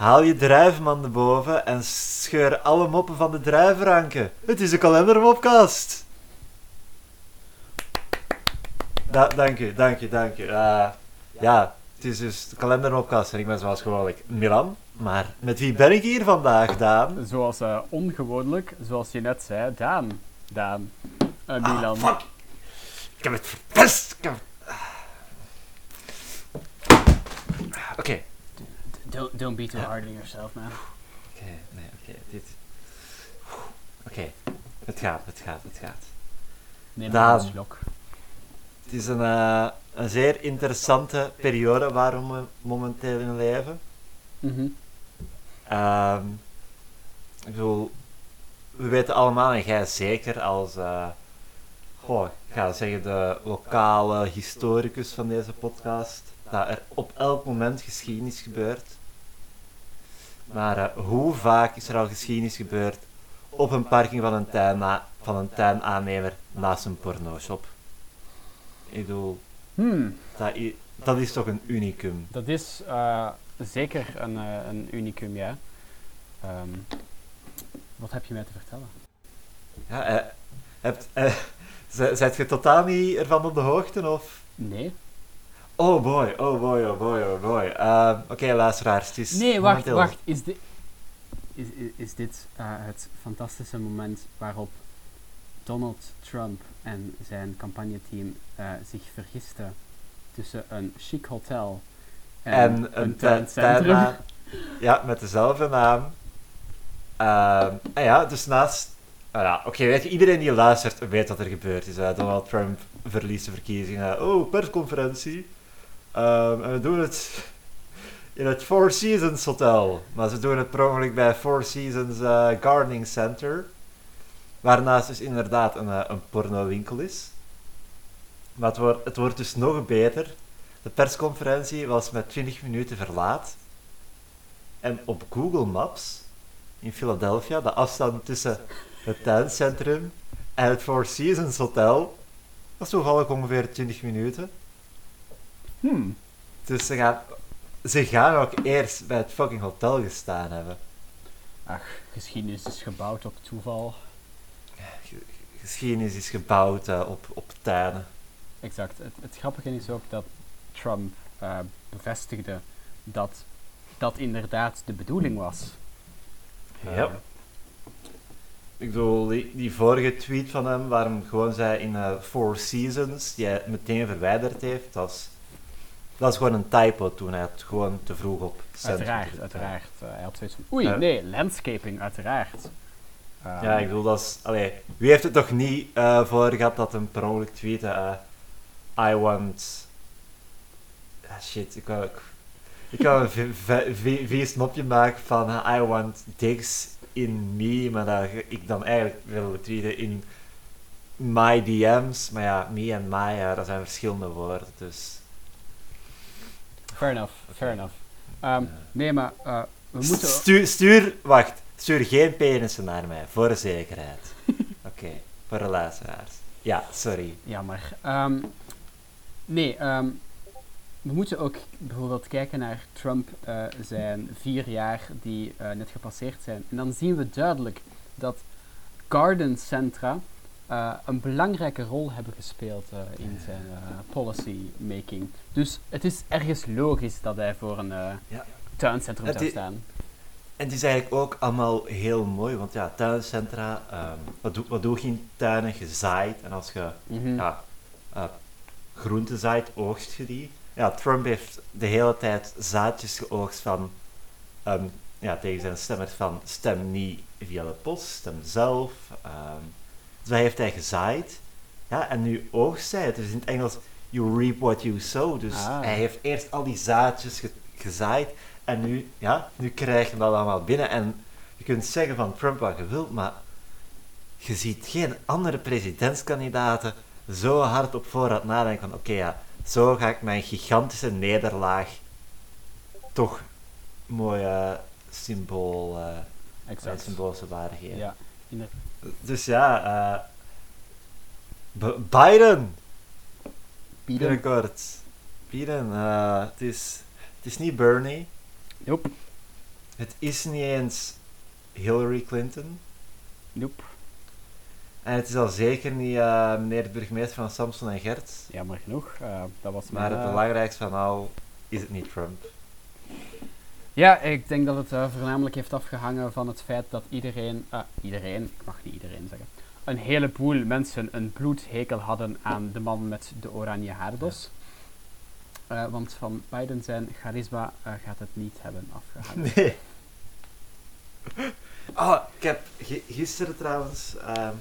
Haal je druivenman naar boven en scheur alle moppen van de druivenranken. Het is een kalendermopkast. Da dank u, dank u, dank u. Eh, ja, het is dus de kalendermopkast en ik ben zoals gewoonlijk Milan. Maar met wie ben ik hier vandaag, Daan? Zoals uh, ongewoonlijk, zoals je net zei, Daan. Daan. Uh, Milan. Ah, fuck. Ik heb het verpest. Heb het... Oké. Don't, don't be too hard on yourself, man. Oké, nee, oké. dit... Oké. Het gaat, het gaat, het gaat. Neem Daan. een slok. Het is een, eh, een zeer interessante periode waar we momenteel in leven. Mhm. Ehm, ik bedoel, we weten allemaal, en jij zeker als, goh, ik ga zeggen de lokale historicus van deze podcast, dat er op elk moment geschiedenis gebeurt. Maar eh, hoe vaak is er al geschiedenis gebeurd op een parking van een, tuin van een tuinaannemer naast een pornoshop? Ik bedoel, Hmm, dat, is toch een unicum. dat is eh, zeker een, eh, een unicum, ja. Ehm, wat heb je mij te vertellen? Ja, eh, hebt, eh, z- zijt je totaal niet ervan op de hoogte, of? Nee? Oh boy, oh boy, oh boy, oh boy. Ehm, Oké, luisteraars, het is Nee, wacht, momenteel- wacht. Is dit, is, is, is dit eh, het fantastische moment waarop Donald Trump en zijn campagneteam eh, zich vergisten tussen een chic hotel en, En een een tuincentrum? Ja, met dezelfde naam. Ehm, en ja, dus naast... ah ja, oké, weet je, iedereen die luistert weet wat er gebeurd is. hè. Donald Trump verliest de verkiezingen. Oh, persconferentie. Ehm, en we doen het in het Four Seasons Hotel. Maar ze doen het per ongeluk bij Four Seasons eh, Gardening Center. Waarnaast dus inderdaad een, eh, een pornowinkel is. Maar het wordt, het wordt dus nog beter. De persconferentie was met 20 minuten verlaat. En op Google Maps in Philadelphia, de afstand tussen het tuincentrum en het Four Seasons Hotel, was toevallig ongeveer 20 minuten. Hmm. Dus ze gaan, ze gaan ook eerst bij het fucking hotel gestaan hebben. Ach, geschiedenis is gebouwd op toeval. Ge- Geschiedenis is gebouwd eh, op, op tuinen. Exact. Het, het grappige is ook dat Trump eh, bevestigde dat dat inderdaad de bedoeling was. Ja. Ik bedoel, die, die vorige tweet van hem, waar hem gewoon zei in eh, Four Seasons, die hij meteen verwijderd heeft, dat is, dat is gewoon een typo toen. Hij had gewoon te vroeg op centrum uiteraard, uiteraard. Eh, hij had zoiets van, oei, Eh. nee, landscaping, uiteraard. Ehm, Ja, ik bedoel, dat is... Allee, wie heeft het toch niet eh, voor gehad dat een per ongeluk tweette... eh, I want... Ah, shit, ik wou... Ik, een vi- vi- vi- vies mopje maken van... eh, I want dicks in me, maar dat ik dan eigenlijk wil tweeten in my DM's. Maar ja, me en my, ja, dat zijn verschillende woorden, dus... Fair enough, fair enough. Ehm, nee, maar eh, we moeten... Stuur, stuur... Wacht. Stuur geen penissen naar mij, voor de zekerheid. Oké, voor de luisteraars. Ja, sorry. Jammer. Ehm, nee, ehm, we moeten ook bijvoorbeeld kijken naar Trump eh, zijn vier jaar die eh, net gepasseerd zijn. En dan zien we duidelijk dat gardencentra eh, een belangrijke rol hebben gespeeld eh, in zijn eh, policy making. Dus het is ergens logisch dat hij voor een Ja. tuincentrum zou i- staan. En het is eigenlijk ook allemaal heel mooi, want ja, tuincentra, ehm, wat, doe, wat doe je in tuinen? Je zaait en als je ja, eh, groenten zaait, oogst je die. Ja, Trump heeft de hele tijd zaadjes geoogst van, ehm, ja, tegen zijn stemmers van stem niet via de post, stem zelf. ehm. Dus dat heeft hij gezaaid. Ja, en nu oogst hij het. Dus in het Engels, you reap what you sow. Dus Ah. hij heeft eerst al die zaadjes ge- gezaaid en nu, ja, nu krijg je dat allemaal binnen. En je kunt zeggen van Trump wat je wilt, maar je ziet geen andere presidentskandidaten zo hard op voorhand nadenken van oké ja, zo ga ik mijn gigantische nederlaag toch mooi eh, symbool, Exact. symbolische waarde geven. Ja, inderdaad. Dus ja, eh, B- Biden, Bieden. binnenkort. Biden, eh, het, is, het is niet Bernie. Nope. Het is niet eens Hillary Clinton. Nope. En het is al zeker niet eh, meneer de burgemeester van Samson en Gert. Jammer genoeg. dat was Maar mijn, het belangrijkste van al is het niet Trump. Ja, ik denk dat het eh, voornamelijk heeft afgehangen van het feit dat iedereen, ah, iedereen, ik mag niet iedereen zeggen, een heleboel mensen een bloedhekel hadden aan de man met de oranje haardos. Eh, want van Biden zijn charisma gaat het niet hebben afgehangen. Nee. Oh, ik heb gi- gisteren trouwens, ehm,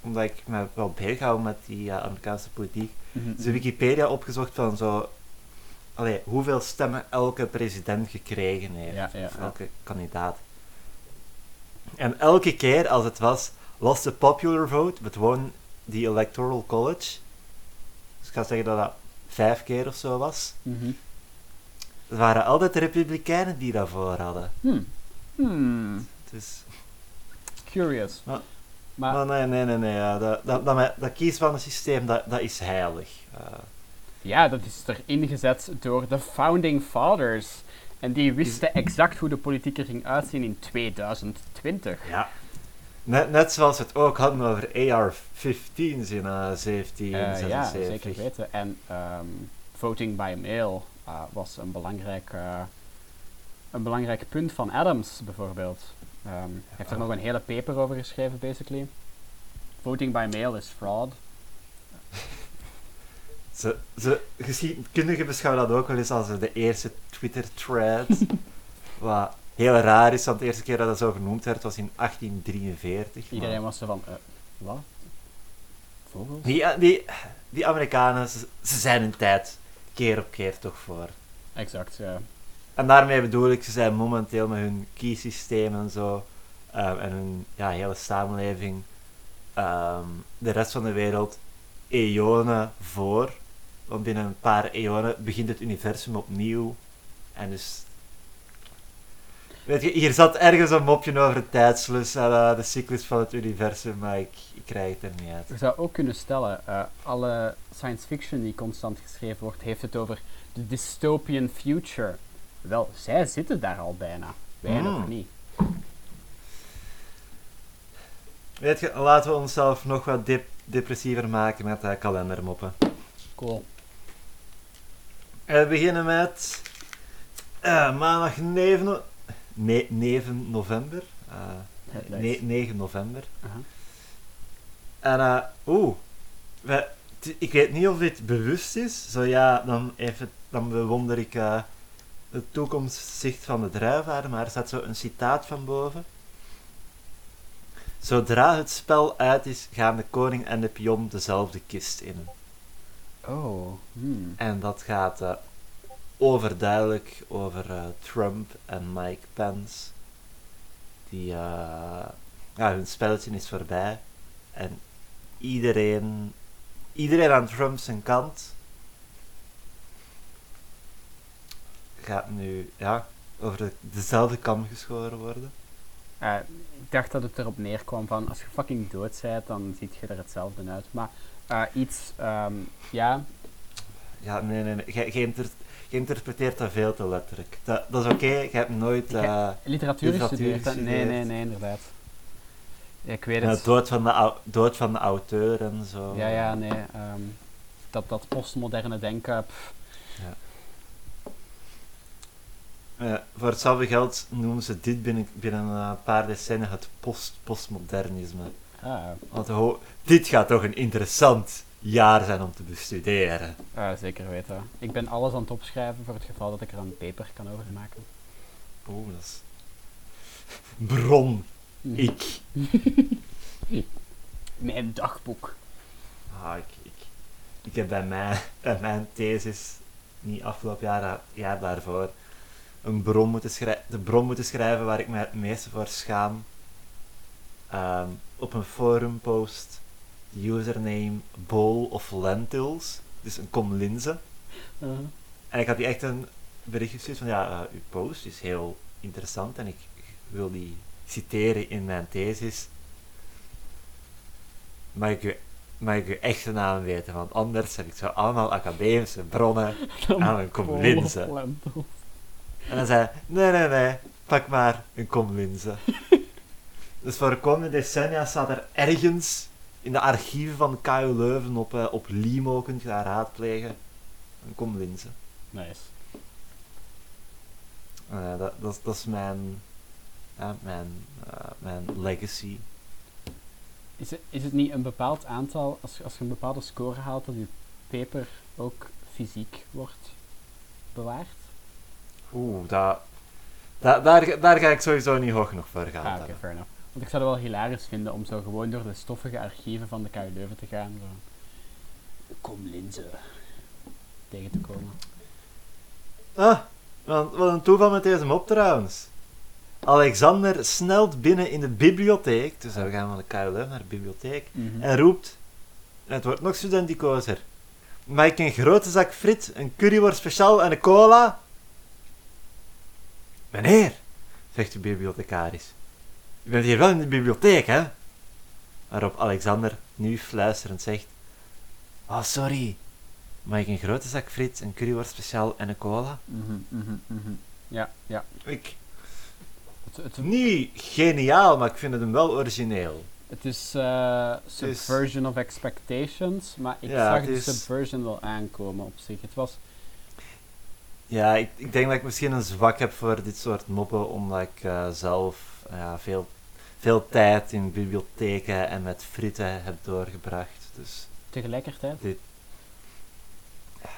omdat ik me wel bezig hou met die Amerikaanse politiek, Mhm. de Wikipedia opgezocht van zo, allee, hoeveel stemmen elke president gekregen heeft, Ja, ja, of ja. elke kandidaat. En elke keer als het was, lost the popular vote, but won the electoral college. Dus ik ga zeggen dat dat vijf keer of zo was. Mhm. Het waren altijd de republikeinen die daarvoor hadden. Hmm. Hmm. Dus, Curious. Maar- maar maar nee, nee, nee, nee. Ja, dat, dat, dat, kiezen van het systeem, dat, dat is heilig. Eh, ja, dat is er ingezet door de Founding Fathers. En die wisten exact hoe de politiek er ging uitzien in 2020. ja. Net, net zoals we het ook hadden over AR-15's in Eh, 1776. ja, zeker weten. En ehm, voting by mail eh, was een belangrijk, een belangrijk punt van Adams, bijvoorbeeld. Ehm, Hij heeft er nog een hele paper over geschreven, basically. Voting by mail is fraud. Ze, ze, geschiedkundigen beschouwen dat ook wel eens als de eerste Twitter-thread. wat heel raar is, want de eerste keer dat dat zo genoemd werd was in 1843. maar- Iedereen was zo van, eh, wat? Vogels? Die, eh, die, die Amerikanen, ze, ze zijn hun tijd keer op keer toch voor. Exact, ja. En daarmee bedoel ik, ze zijn momenteel met hun kiesysteem en zo, ehm, en hun ja, hele samenleving, ehm, de rest van de wereld, eonen voor. Want binnen een paar eonen begint het universum opnieuw. En dus... Weet je, hier zat ergens een mopje over de tijdslus en eh, de cyclus van het universum, maar ik, ik krijg het er niet uit. Je zou ook kunnen stellen, eh, alle science fiction die constant geschreven wordt, heeft het over de dystopian future. Wel, zij zitten daar al bijna. Wij nog Hmm. niet. Weet je, laten we onszelf nog wat dep- depressiever maken met uh, kalendermoppen. Cool. Eh, We beginnen met eh, maandag 9, no- ne- 9 november. Eh, Nice. ne- 9 november. En eh, oeh, ik weet niet of dit bewust is. Zo ja, dan, even, dan bewonder ik eh, het toekomstzicht van de druivaar, maar er staat zo een citaat van boven. Zodra het spel uit is, gaan de koning en de pion dezelfde kist in. Oh, hmm. En dat gaat eh, overduidelijk over eh, Trump en Mike Pence. Die, eh, ja, hun spelletje is voorbij. En iedereen, iedereen aan Trump zijn kant gaat nu ja, over de, dezelfde kam geschoren worden. Eh, ik dacht dat het erop neerkwam van, als je fucking dood bent, dan ziet je er hetzelfde uit. Maar eh, iets, ehm, ja, Ja, nee, nee, nee. Inter- jij interpreteert dat veel te letterlijk. Dat, dat is oké, je hebt nooit... Eh, literatuur Literatuur gestudeerd. hè? Nee, nee, nee, inderdaad. Ja, ik weet Ja, het. dood, van de, dood van de auteur en zo. Ja, ja, nee. ehm, dat, dat postmoderne denken, pff, Eh, voor hetzelfde geld noemen ze dit binnen, binnen een paar decennia het post postmodernisme. Ah, Want ho- dit gaat toch een interessant jaar zijn om te bestuderen. ah, zeker weten. Ik ben alles aan het opschrijven voor het geval dat ik er een paper kan over maken. Oeh, dat is... Bron, Hm. ik. Mijn dagboek. Ah, ik, ik, ik heb bij mijn, bij mijn thesis, niet afgelopen jaar, jaar daarvoor, een bron moeten schrij- de bron moeten schrijven waar ik mij het meeste voor schaam. Ehm, op een forum post, username bowl of lentils, dus een kom linzen. Uh-huh. En ik had die echt een bericht gestuurd van, ja, eh, uw post is heel interessant en ik wil die citeren in mijn thesis. Mag ik, u, mag ik uw echte naam weten? Want anders heb ik zo allemaal academische bronnen aan een kom Vol linzen. lentils. En dan zei hij, nee, nee, nee, pak maar een komlinzen. dus voor de komende decennia staat er ergens in de archieven van KU Leuven op, eh, op Limo, kunt je daar raadplegen, een komlinzen. Nice. Eh, dat, dat, is- dat is mijn, mijn, eh, mijn legacy. Is het, is het niet een bepaald aantal, als, als je een bepaalde score haalt, dat je paper ook fysiek wordt bewaard? Oeh, dat, dat, daar, daar ga ik sowieso niet hoog nog voor gaan. Ah, oké, fair enough. Want ik zou het wel hilarisch vinden om zo gewoon door de stoffige archieven van de KU Leuven te gaan. Zo. Kom linzen. Tegen te komen. Ah, want wat een toeval met deze mop trouwens. Alexander snelt binnen in de bibliotheek, dus we gaan van de KU Leuven naar de bibliotheek, Mhm. en roept, het wordt nog studenticozer, mag ik een grote zak frit, een curryworst speciaal en een cola? Meneer, zegt de bibliothecaris, u bent hier wel in de bibliotheek, hè? Waarop Alexander nu fluisterend zegt, oh sorry, mag ik een grote zak frit, een curryworst speciaal en een cola? Mhm, mhm, mhm. Ja, ja. Ik, Het, het, niet geniaal, maar ik vind het hem wel origineel. het is eh, subversion of expectations, maar ik Ja, zag het de is- subversion wel aankomen op zich. Het was Ja, ik, ik denk dat ik misschien een zwak heb voor dit soort moppen, omdat ik eh, zelf ja, veel, veel tijd in bibliotheken en met frieten heb doorgebracht. Dus tegelijkertijd.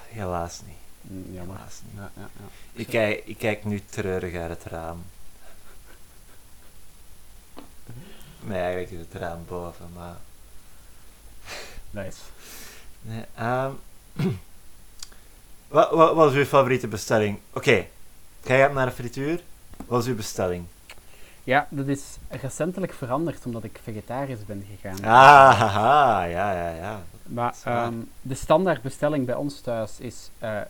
helaas niet. Mm, jammer. Helaas niet. Ja, ja. Ik kijk, ik kijk nu treurig uit het raam. Nee, eigenlijk is het raam boven, maar... Nice. Nee, ehm, wat, wat was uw favoriete bestelling? Oké, jij gaat naar de frituur. Wat was uw bestelling? Ja, dat is recentelijk veranderd omdat ik vegetarisch ben gegaan. Ah, haha, ja, ja, ja. Maar ehm, de standaard bestelling bij ons thuis is eh,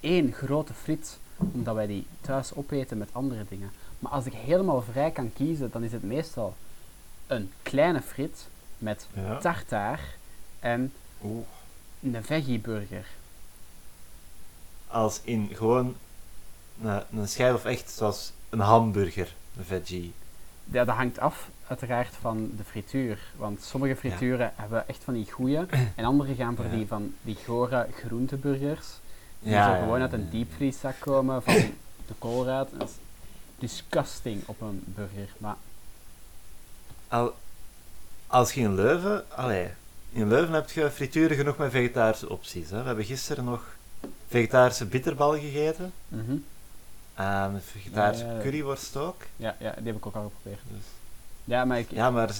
één grote friet, omdat wij die thuis opeten met andere dingen. Maar als ik helemaal vrij kan kiezen, dan is het meestal een kleine friet met ja. tartaar en Oeh. een veggieburger. Als in gewoon een, een schijf of echt zoals een hamburger, veggie. Ja, dat hangt af, uiteraard, van de frituur. Want sommige frituren hebben echt van die goeie, en andere gaan voor Ja. die van die gore groenteburgers. Die Ja, zo gewoon uit een diepvrieszak komen van de koolraad. Dat is disgusting op een burger. Maar Al, als je in Leuven... Allee, in Leuven heb je frituren genoeg met vegetarische opties. Hè. We hebben gisteren nog vegetarische bitterbal gegeten. mhm. En vegetarische Ja, ja, ja. curryworst ook. ja, ja, die heb ik ook al geprobeerd. Dus, Ja, maar ik, ja, maar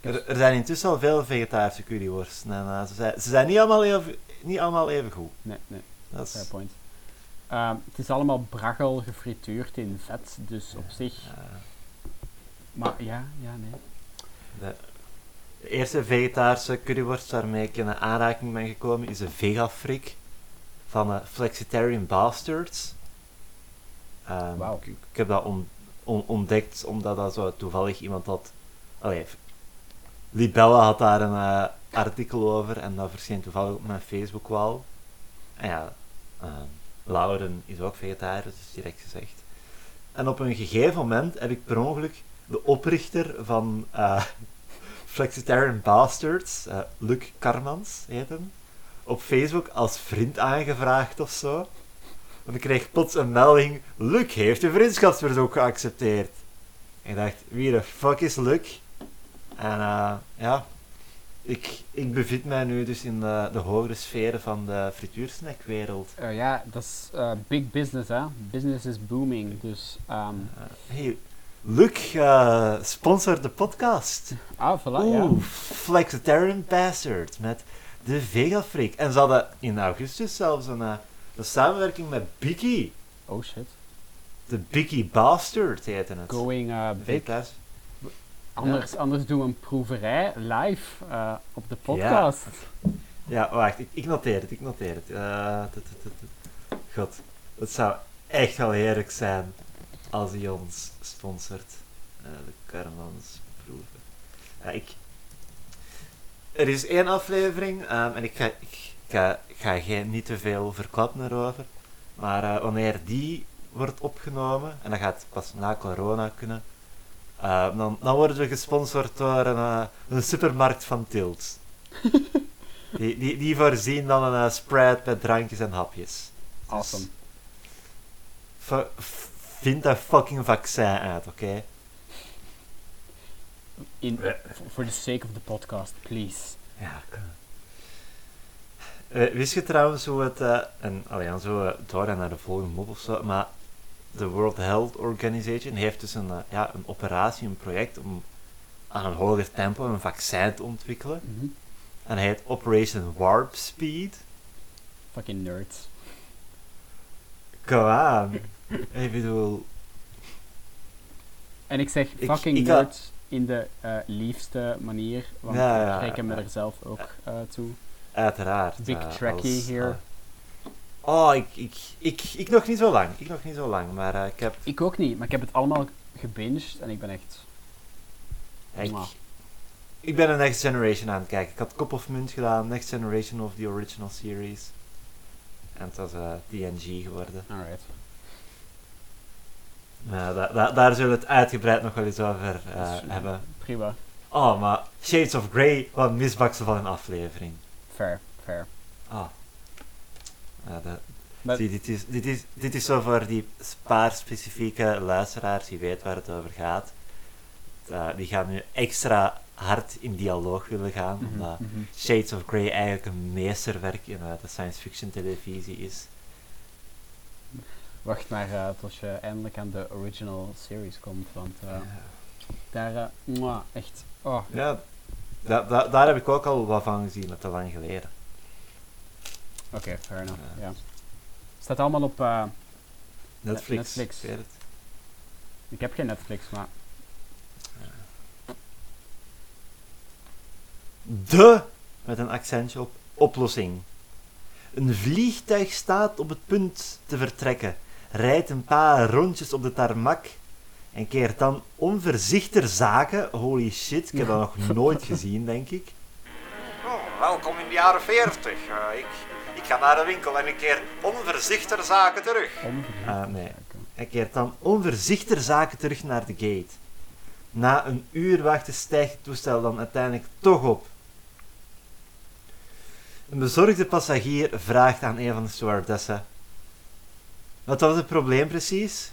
er, er zijn intussen al veel vegetarische curryworsten. En eh, ze, zijn, ze zijn niet allemaal even, niet allemaal even goed. nee, nee, Dat fair is, point. Ehm, het is allemaal braggel gefrituurd in vet, dus op zich... Maar ja, ja, nee. de, de eerste vegetarische curryworst waarmee ik in een aanraking ben gekomen is een vegafrik van eh, Flexitarian Bastards. Ehm, ik, ik heb dat on- on- ontdekt omdat dat zo toevallig iemand had. Allee, Libella had daar een eh, artikel over en dat verscheen toevallig op mijn Facebook-wall. En ja, ehm, Lauren is ook vegetariër, dus direct gezegd. En op een gegeven moment heb ik per ongeluk de oprichter van eh Flexitarian Bastards, eh, Luc Karmans heet hem, op Facebook als vriend aangevraagd of zo. Want ik kreeg plots een melding, Luc heeft een vriendschapsverzoek geaccepteerd. En ik dacht, wie de fuck is Luc? En eh, ja, ik, ik bevind mij nu dus in de, de hogere sferen van de frituursnackwereld. Eh, ja, dat is eh, big business, hè. Business is booming, dus... ehm Eh, hey, Luc, eh sponsor de podcast. ah, voilà, ja. Oeh, Flexitarian Bastard met de Vegafreak. En ze hadden in augustus zelfs een, een samenwerking met Biki. Oh shit. De Biki Bastard heette het. Going uh, De big. Anders, anders doen we een proeverij live eh, op de podcast. Ja, wacht, ik, ik noteer het, ik noteer het. Eh. God, het zou echt wel heerlijk zijn als hij ons sponsort. Eh, de Karmans proeven. Ik... Er is één aflevering ehm, en ik ga, ik ga, ga geen, niet te veel verklappen erover. Maar eh, wanneer die wordt opgenomen, en dat gaat pas na corona kunnen, eh, dan, dan worden we gesponsord door een, eh, een supermarkt van Tilt. die, die, die voorzien dan een spread met drankjes en hapjes. Awesome. V- v- vind dat fucking vaccin uit, oké? In, for the sake of the podcast, please. Ja, Eh, wist je trouwens hoe het, eh, en alleen zo eh, door en naar de volgende mop of zo, maar de World Health Organization heeft dus een, ja, een operatie, een project om aan een hoger tempo een vaccin te ontwikkelen. Mhm. En hij heet Operation Warp Speed. Fucking nerds. Come on. Ik bedoel, En ik zeg fucking ik nerds in de liefste manier, want Ja, ja, ik reken me er zelf ook toe. Uiteraard. Big als, hier. oh, ik, ik, ik, ik nog niet zo lang. Ik nog niet zo lang, maar eh, ik heb... Ik ook niet, maar ik heb het allemaal gebinged en ik ben echt... Ik, ik ben een Next Generation aan het kijken. Ik had Kop of Munt gedaan, Next Generation of the Original Series. En het was eh, TNG geworden. Alright. Maar da- da- daar zullen we het uitgebreid nog wel eens over hebben. Prima. Oh, maar Shades of Grey, wat een misbaksel van een aflevering. Fair, fair. Ah. Ja, dat- Maar- zie, dit, is, dit, is, dit is zo voor die paar specifieke luisteraars die weten waar het over gaat. Eh, die gaan nu extra hard in dialoog willen gaan, Mhm, omdat mhm. Shades of Grey eigenlijk een meesterwerk in eh, de science fiction televisie is. Wacht maar eh, tot je eindelijk aan de original series komt, want daar... mwah, echt... Oh, Ja, da- da- daar heb ik ook al wat van gezien, maar te lang geleden. oké, fair enough. Ja. Ja. Staat allemaal op... eh, Netflix. Netflix. ik ik heb geen Netflix, maar... De, met een accentje op, oplossing. Een vliegtuig staat op het punt te vertrekken, rijdt een paar rondjes op de tarmac en keert dan onvoorzichtig zaken. Holy shit, ik heb dat nog nooit gezien, denk ik. Oh, welkom in de jaren 40. ik, ik ga naar de winkel en ik keer onvoorzichtig zaken terug. Ah, nee. Hij keert dan onvoorzichtig zaken terug naar de gate. Na een uur wachten stijgt het toestel dan uiteindelijk toch op. Een bezorgde passagier vraagt aan een van de stewardessen: Wat was het probleem precies?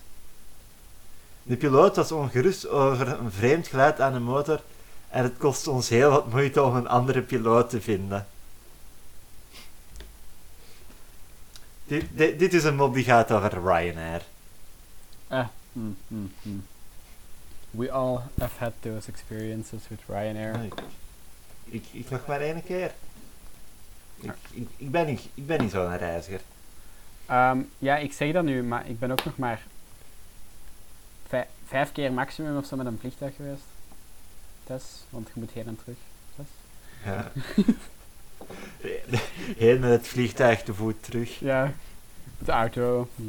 De piloot was ongerust over een vreemd geluid aan de motor en het kost ons heel wat moeite om een andere piloot te vinden. Dit, dit, dit is een mop die gaat over Ryanair. Eh, mm, mm, mm. We all have had those experiences with Ryanair. Ik, ik, ik nog maar één keer. Ik, ik, ik, ben niet, ik ben niet zo'n reiziger. Ehm, ja, ik zeg dat nu, maar ik ben ook nog maar vijf keer maximum of zo met een vliegtuig geweest. Tess, want je moet heen en terug. Tess? Ja. Heel met het vliegtuig te voet terug. Ja, de auto. Hm.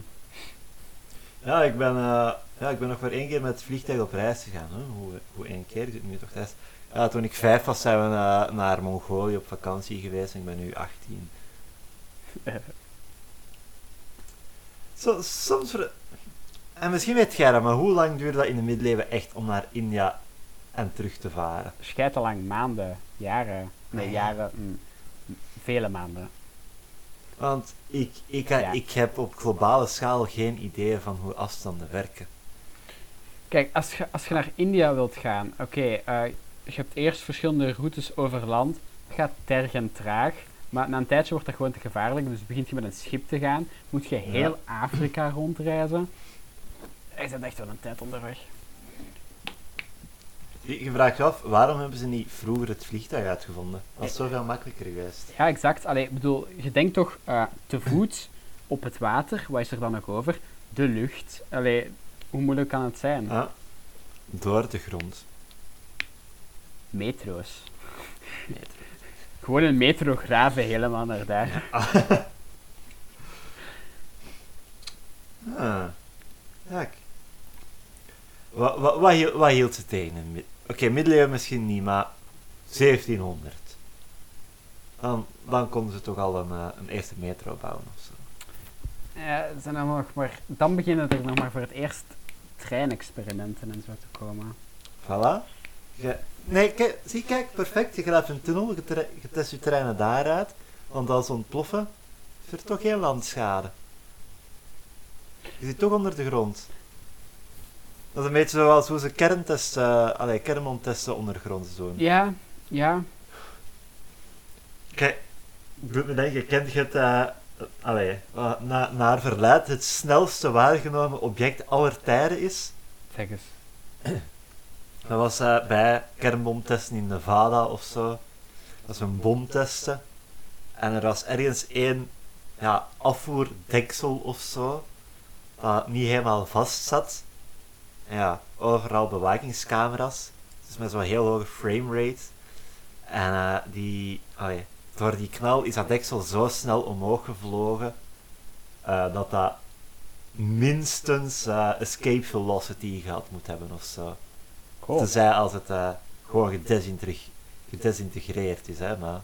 Ja, ik ben, eh, ja, ik ben nog maar één keer met het vliegtuig op reis gegaan. Hè? Hoe, hoe één keer? Ik zit nu toch thuis. Ja, toen ik vijf was, zijn we naar Mongolië op vakantie geweest en ik ben nu 18. Zo, soms... ver- En misschien weet jij dat, maar hoe lang duurde dat in de middeleeuwen echt om naar India en terug te varen? Scheitelang, maanden, jaren. Nee, Ah, ja. jaren, mm, vele maanden. Want ik, ik, Ja. ik heb op globale schaal geen idee van hoe afstanden werken. Kijk, als je, als je naar India wilt gaan, oké, eh, je hebt eerst verschillende routes over land. Het gaat tergend traag, maar na een tijdje wordt dat gewoon te gevaarlijk. Dus begint je met een schip te gaan, moet je heel Afrika rondreizen. Je bent echt wel een tijd onderweg. Je, vraagt je af, waarom hebben ze niet vroeger het vliegtuig uitgevonden? Dat is zoveel makkelijker geweest. Ja, exact. Allee, ik bedoel, je denkt toch eh, te voet op het water, wat is er dan nog over? De lucht. Allee, hoe moeilijk kan het zijn? Ja. Door de grond. Metro's. Gewoon een metro graven helemaal naar daar. Ah. Ja, ik- Wat, wat, wat, hield, wat hield ze tegen? Oké, middeleeuwen misschien niet, maar 1700. Dan, dan konden ze toch al een, eh, een eerste metro bouwen of zo. Ja, zijn dan, nog maar, dan beginnen er nog maar voor het eerst treinexperimenten en zo te komen. Voilà. Je- nee, kijk, zie, kijk, perfect. Je graaft een tunnel, je test je treinen daaruit. Want als ze ontploffen, is er toch geen landschade. Je zit toch onder de grond. Dat is een beetje zoals hoe ze kerntesten, allee, kernbom testen ondergronds doen. Ja, ja. Kijk, ik me denken, kent je het, eh, allee, uh, na, naar verluid het snelste waargenomen object aller tijden is? Zeg eens. Dat was eh, bij kernbomtesten in Nevada of zo. Dat was een bom testen. En er was ergens één ja, afvoerdeksel of zo. Dat niet helemaal vast zat. Ja, overal bewakingscamera's. Dus met zo'n heel hoge framerate. En eh, die, door die knal is dat deksel zo snel omhoog gevlogen. eh, dat dat minstens eh, escape velocity gehad moet hebben of zo. Cool. Tenzij als het gewoon gedesinteg- gedesintegreerd is, hè, maar...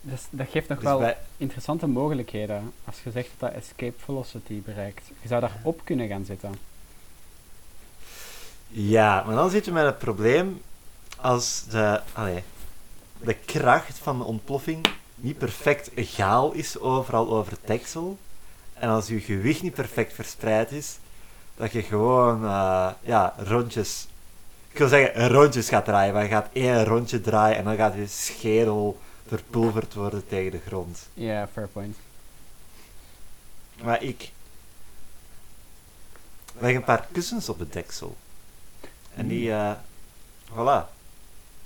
Dus dat geeft nog Dus wel bij- interessante mogelijkheden als je zegt dat dat escape velocity bereikt. Je zou daarop kunnen gaan zitten. Ja, maar dan zit je met het probleem als de, allee, de kracht van de ontploffing niet perfect egaal is overal over het deksel. En als je gewicht niet perfect verspreid is, dat je gewoon eh, ja, rondjes, ik wil zeggen rondjes gaat draaien, maar je gaat één rondje draaien en dan gaat je schedel verpulverd worden tegen de grond. Ja, fair point. Maar ik leg een paar kussens op het deksel. En die, eh voilà.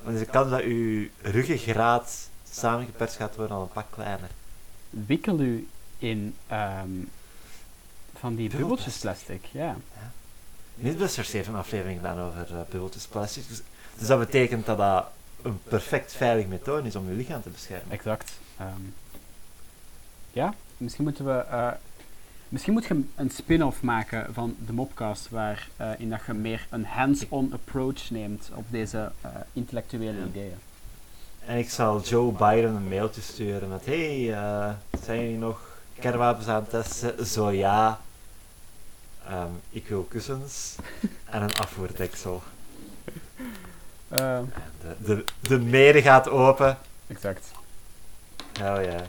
Dan is de kans dat uw ruggengraat samengeperst gaat worden al een pak kleiner. Wikkel u in ehm, van die Bubbelplastic. bubbeltjesplastic, ja. Mythbusters heeft een aflevering gedaan over uh, bubbeltjesplastic. Dus, dus dat betekent dat dat een perfect veilig methode is om je lichaam te beschermen. Exact. Ehm, ja, misschien moeten we... eh, misschien moet je een spin-off maken van de Mopcast, waar eh, in dat je meer een hands-on approach neemt op deze eh, intellectuele Ja. ideeën. En ik zal Joe Biden een mailtje sturen met: Hey, eh, zijn jullie nog kernwapens aan het testen? Zo ja. Ehm, ik wil kussens en een afvoerdeksel. De, de, de mede gaat open. exact. Oh ja.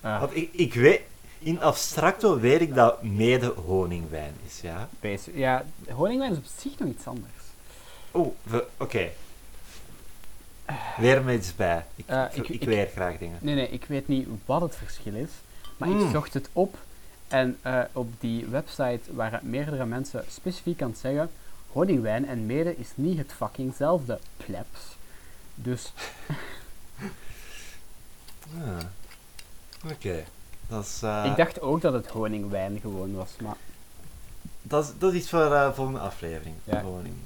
Eh, Want ik, ik weet, in abstracto weet ik dat mede honingwijn is, ja. ja, honingwijn is op zich nog iets anders. Oeh, oké. Leer me iets bij. Ik, Eh, ik, ik- leer graag dingen. Nee, nee, ik weet niet wat het verschil is, maar ik Mm. zocht het op en eh, op die website waren meerdere mensen specifiek aan het zeggen honingwijn en mede is niet het fuckingzelfde, plebs. Dus Ah. Oké. Dat is... eh, ik dacht ook dat het honingwijn gewoon was, maar Dat is, dat is iets voor de volgende aflevering. Ja. Honingwijn.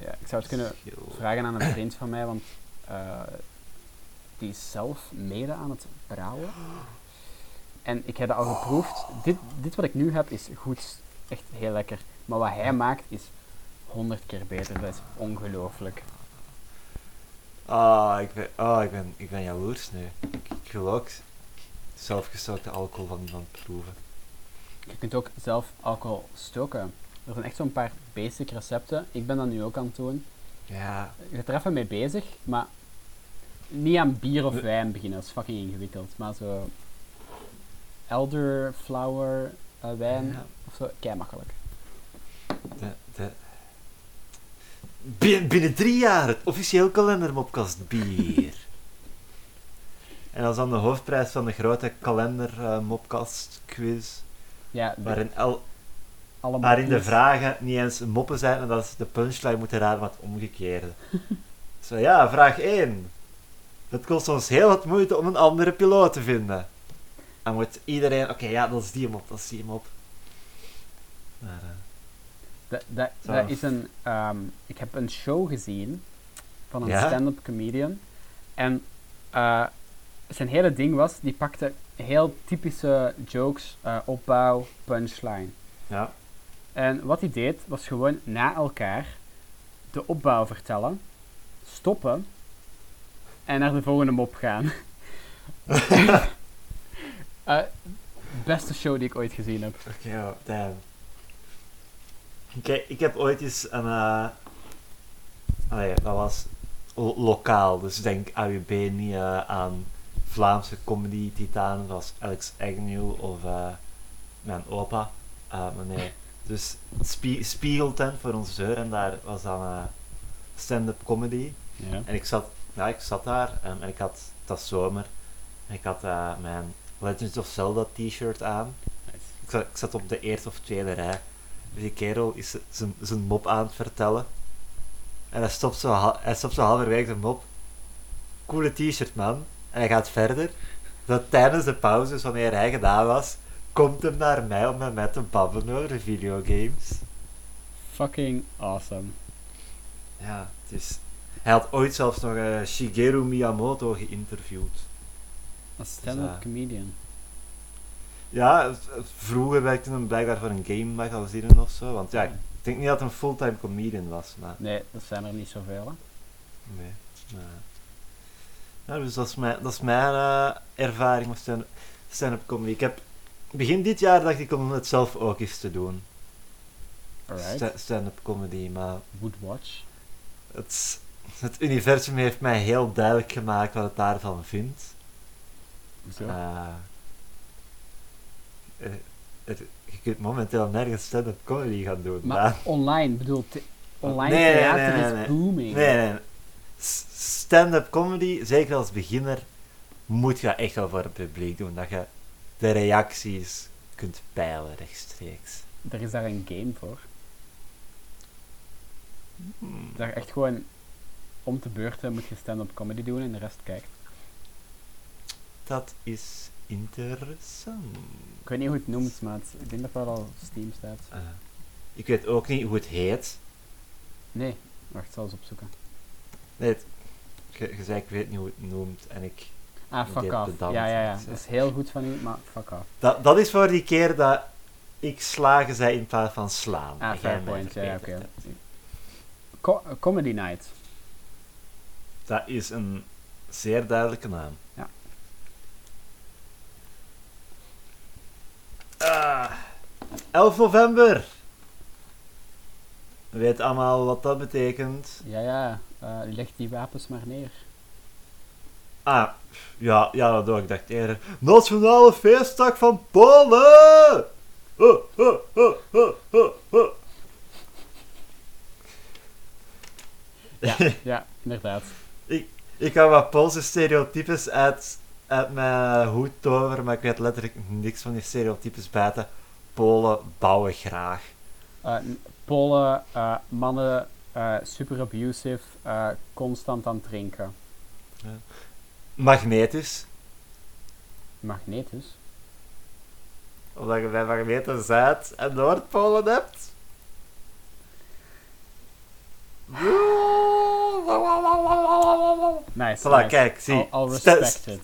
ja, ik zou het kunnen Schil. vragen aan een vriend van mij, want eh, die is zelf mede aan het brouwen. En ik heb dat al geproefd. Dit, dit wat ik nu heb is goed, echt heel lekker. Maar wat hij maakt is honderd keer beter. Dat is ongelooflijk. Ah, ik ben, ah, ik ben, ik ben jaloers nu. Ik, ik zelfgestookte alcohol van iemand proeven. Je kunt ook zelf alcohol stoken. Er zijn echt zo'n paar basic recepten. Ik ben dat nu ook aan het doen. Ja, Je bent er even mee bezig, maar niet aan bier of wijn beginnen. Dat is fucking ingewikkeld. Maar zo elderflower eh, wijn Ja. of zo, kei makkelijk. de, de... Binnen, binnen drie jaar het officieel kalendermopkast bier. En dat is dan de hoofdprijs van de grote kalender eh, mopkast quiz. Ja, Waarin, el, waarin de vragen niet eens moppen zijn en dat ze de punchline moeten raden wat omgekeerde. Zo ja, vraag 1. Het kost ons heel wat moeite om een andere piloot te vinden. Dan moet iedereen, oké, ja, dat is die mop, dat is die mop. Maar, eh, Dat, dat, dat is een... ehm, ik heb een show gezien van een Ja? stand-up comedian. En eh, zijn hele ding was, die pakte heel typische jokes, eh, opbouw, punchline. ja. En wat hij deed, was gewoon na elkaar de opbouw vertellen, stoppen en naar de volgende mop gaan. Eh, beste show die ik ooit gezien heb. Oké, oh, damn. Kijk, ik heb ooit eens een... eh allee, dat was lo- lokaal, dus denk AUB niet aan Vlaamse comedy-titanen zoals Alex Agnew of eh, mijn opa. Maar nee, dus spie voor onze zeur en daar was dan eh, stand-up comedy. Ja. En ik zat, ja, ik zat daar en ik had, het was zomer, en ik had mijn Legends of Zelda t-shirt aan. Nice. Ik zat, ik zat op de eerste of tweede rij. Dus die kerel is zijn- mop aan het vertellen. En hij stopt zo, hij stopt zo halverwege de mop. Coole t-shirt, man. En hij gaat verder. Dat tijdens de pauzes, wanneer hij gedaan was, komt hem naar mij om met mij te babbelen over videogames. Fucking awesome. Ja, het is... Hij had ooit zelfs nog eh, Shigeru Miyamoto geïnterviewd. Een stand-up eh, comedian. Ja, vroeger werkte hij blijkbaar voor een game magazine of zo. Want ja, ik denk niet dat hij een fulltime comedian was, maar... Nee, dat zijn er niet zoveel. Hè? Nee. nee. Ja, dus dat is mijn, dat is mijn eh, ervaring met stand- stand-up comedy. Ik heb... Begin dit jaar dacht ik om het zelf ook eens te doen. Sta- Stand-up comedy, maar Would watch. het, het universum heeft mij heel duidelijk gemaakt wat het daarvan vindt. Zo. Eh, er- er- je kunt momenteel nergens stand-up comedy gaan doen. maar online, bedoel, online Nee, theater nee, nee, is booming. Nee, nee. Stand-up comedy, zeker als beginner, moet je echt wel voor het publiek doen. Dat je de reacties kunt peilen rechtstreeks. Er is daar een game voor. Hmm. Daar echt gewoon om te beurten moet je stand-up comedy doen en de rest kijkt. Dat is interessant. Ik weet niet hoe het noemt, maar het, ik denk dat wel al op Steam staat. Eh, ik weet ook niet hoe het heet. Nee, wacht, ik zal eens opzoeken. Nee, het- je, je zei ik weet niet hoe het noemt en ik... Ah, fuck off. Ja, ja, ja. Dat is heel goed van u, maar fuck off. Dat, dat is voor die keer dat ik slagen zei in plaats van slaan. Ah, fair point. Ja, oké. Co- Comedy Night. Dat is een zeer duidelijke naam. Ja. Ah, 11 november. We weten allemaal wat dat betekent. Ja, ja. Eh, leg die wapens maar neer. Ah, ja, ja dat doe ik. dacht eerder. Nationale feestdag van Polen! Oh, oh, oh, oh, oh, oh. Ja, ja, inderdaad. Ik kan wat Poolse stereotypes uit, uit mijn hoed toveren, maar ik weet letterlijk niks van die stereotypes buiten. Polen bouwen graag. Eh, Polen, eh, mannen, eh, super abusive, eh, constant aan het drinken. Magnetisch. Magnetus. Omdat je bij magneten Zuid- en Noordpolen hebt. Nice. Voilà, nice. kijk, zie. Al, al Sta- respected.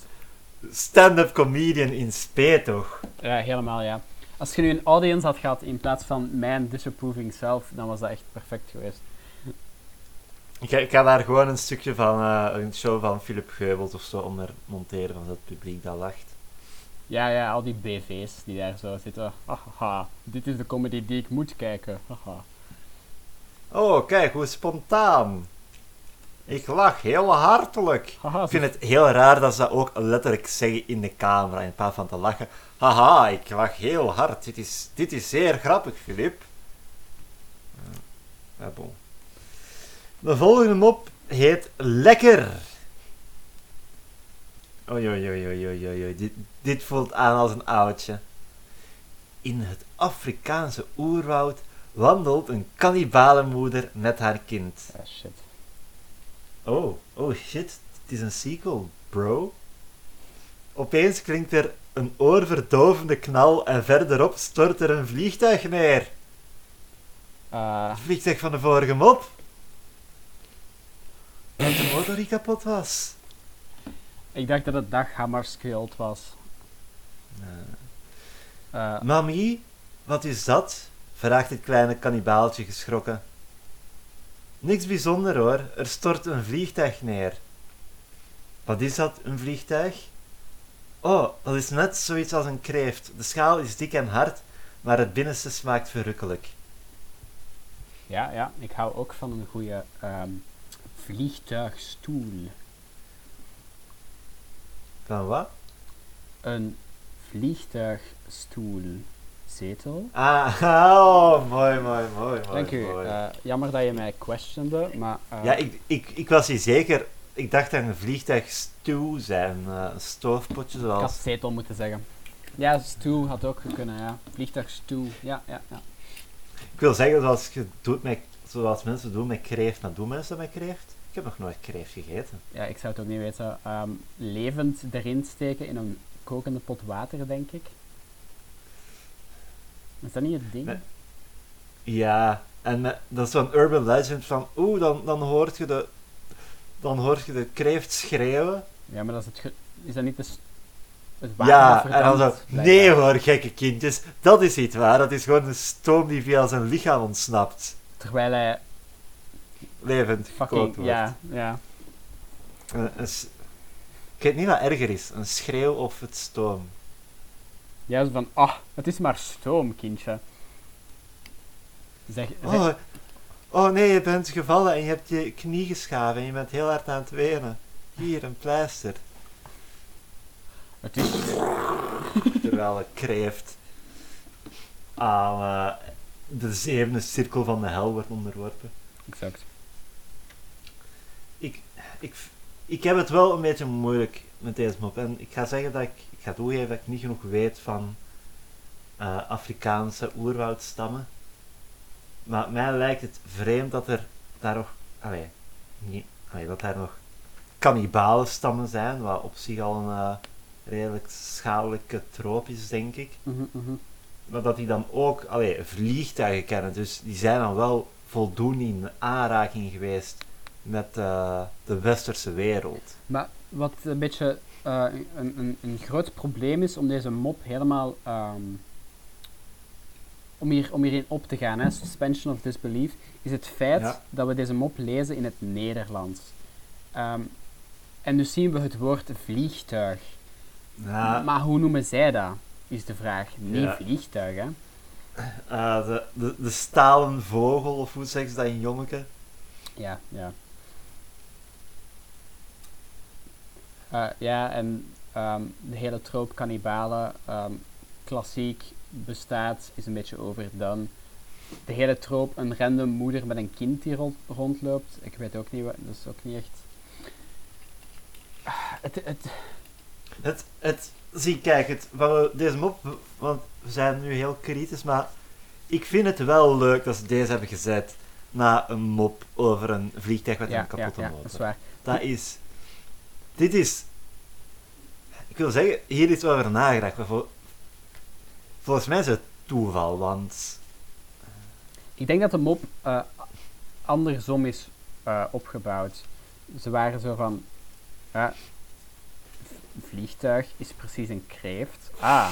Stand-up comedian in spe, toch? Ja, helemaal ja. Als je nu een audience had gehad in plaats van mijn disapproving self, dan was dat echt perfect geweest. Ik, ga- ik ga daar gewoon een stukje van eh, een show van Philip Geubels of zo onder monteren van het publiek dat lacht. Ja, ja, al die BV's die daar zo zitten. Haha, dit is de comedy die ik moet kijken. Haha. Oh, kijk, hoe spontaan. Ik lach heel hartelijk. Haha, Ik vind het heel raar dat ze dat ook letterlijk zeggen in de camera in plaats van te lachen. Haha, ik lach heel hard. Dit is, dit is zeer grappig, Filip. Ja, ja, bon. De volgende mop heet Lekker. Oei, oei, oei, oei, oei. Dit, dit voelt aan als een oudje. In het Afrikaanse oerwoud wandelt een kannibalenmoeder met haar kind. Ah, shit. Oh, oh shit, het is een sequel, bro. Opeens klinkt er een oorverdovende knal en verderop stort er een vliegtuig neer. Het vliegtuig van de vorige mop. Dat de motor niet kapot was. ik dacht dat het daghammarskuld was. Eh, Mami, wat is dat? vraagt het kleine kannibaaltje geschrokken. Niks bijzonder hoor, er stort een vliegtuig neer. Wat is dat, een vliegtuig? Oh, dat is net zoiets als een kreeft. De schaal is dik en hard, maar het binnenste smaakt verrukkelijk. Ja, ja, ik hou ook van een goede ehm, vliegtuigstoel. Van wat? Een vliegtuigstoel. Zetel. Ah, oh, mooi, mooi, mooi, mooi. Dank u. mooi. Eh, jammer dat je mij questionde, maar... eh, ja, ik, ik, ik was niet zeker. Ik dacht dat een vliegtuig stew zijn. eh, een stoofpotje ik had zoals... zetel moeten zeggen. Ja, stoel had ook kunnen, ja. Vliegtuigstoel, ja, ja, ja. Ik wil zeggen, zoals, je doet met, zoals mensen doen met kreeft. Maar doen mensen met kreeft? Ik heb nog nooit kreeft gegeten. Ja, ik zou het ook niet weten. Ehm, levend erin steken in een kokende pot water, denk ik. Is dat niet het ding? Nee. Ja, en met, dat is zo'n urban legend van... Oeh, dan, dan hoort je de... Dan hoort je de kreeft schreeuwen. Ja, maar dat is het... Is dat niet de s- het water Ja, en dan zo... Nee hoor, gekke kindjes. Dat is niet waar. Dat is gewoon een stoom die via zijn lichaam ontsnapt. Terwijl hij Levend fucking... wordt. Ja, ja. Een- een s- ik weet niet wat erger is. Een schreeuw of het stoom. Ja, zo van... Ah, het is maar stoom, kindje. Zeg... zeg Oh, oh nee, je bent gevallen en je hebt je knie geschaven en je bent heel hard aan het wenen. Hier, een pleister. Het is... Terwijl een kreeft aan eh, de zevende cirkel van de hel wordt onderworpen. Exact. Ik, ik, ik heb het wel een beetje moeilijk met deze mop. En ik ga zeggen dat ik, ik ga toegeven dat ik niet genoeg weet van eh, Afrikaanse oerwoudstammen. Maar mij lijkt het vreemd dat er daar nog, allee, niet, allee, dat daar nog kannibale stammen zijn, wat op zich al een eh, redelijk schadelijke troop is, denk ik. Mhm, mhm. Maar dat die dan ook allee, vliegtuigen kennen. Dus die zijn dan wel voldoende in aanraking geweest met eh, de westerse wereld. Maar wat een beetje eh, een, een, een groot probleem is om deze mop helemaal... ehm, om, hier, om hierin op te gaan, hè, suspension of disbelief, is het feit Ja. dat we deze mop lezen in het Nederlands. Ehm, en dus zien we het woord vliegtuig. Ja, Maar hoe noemen zij dat, is de vraag. Niet Ja. vliegtuig, hè. eh, de, de, de stalen vogel, of hoe zeggen ze dat in Jommeke? Ja, ja. Eh, ja, en ehm, de hele troop kannibalen, ehm, klassiek, bestaat, is een beetje overdone. De hele troop, een random moeder met een kind die rond, rondloopt, ik weet ook niet wat, dat is ook niet echt... Het, het, Het, het, zie, kijk, het, van we- deze mop, want we zijn nu heel kritisch, maar ik vind het wel leuk dat ze deze hebben gezet na een mop over een vliegtuig met ja, een kapotte ja, ja, motor. dat is waar. Dat is. Dit is. Ik wil zeggen, hier is over nagedacht. maar vol- volgens mij is het toeval, want. Ik denk dat de mop eh, andersom is eh, opgebouwd. Ze waren zo van, v- vliegtuig is precies een kreeft. Ah.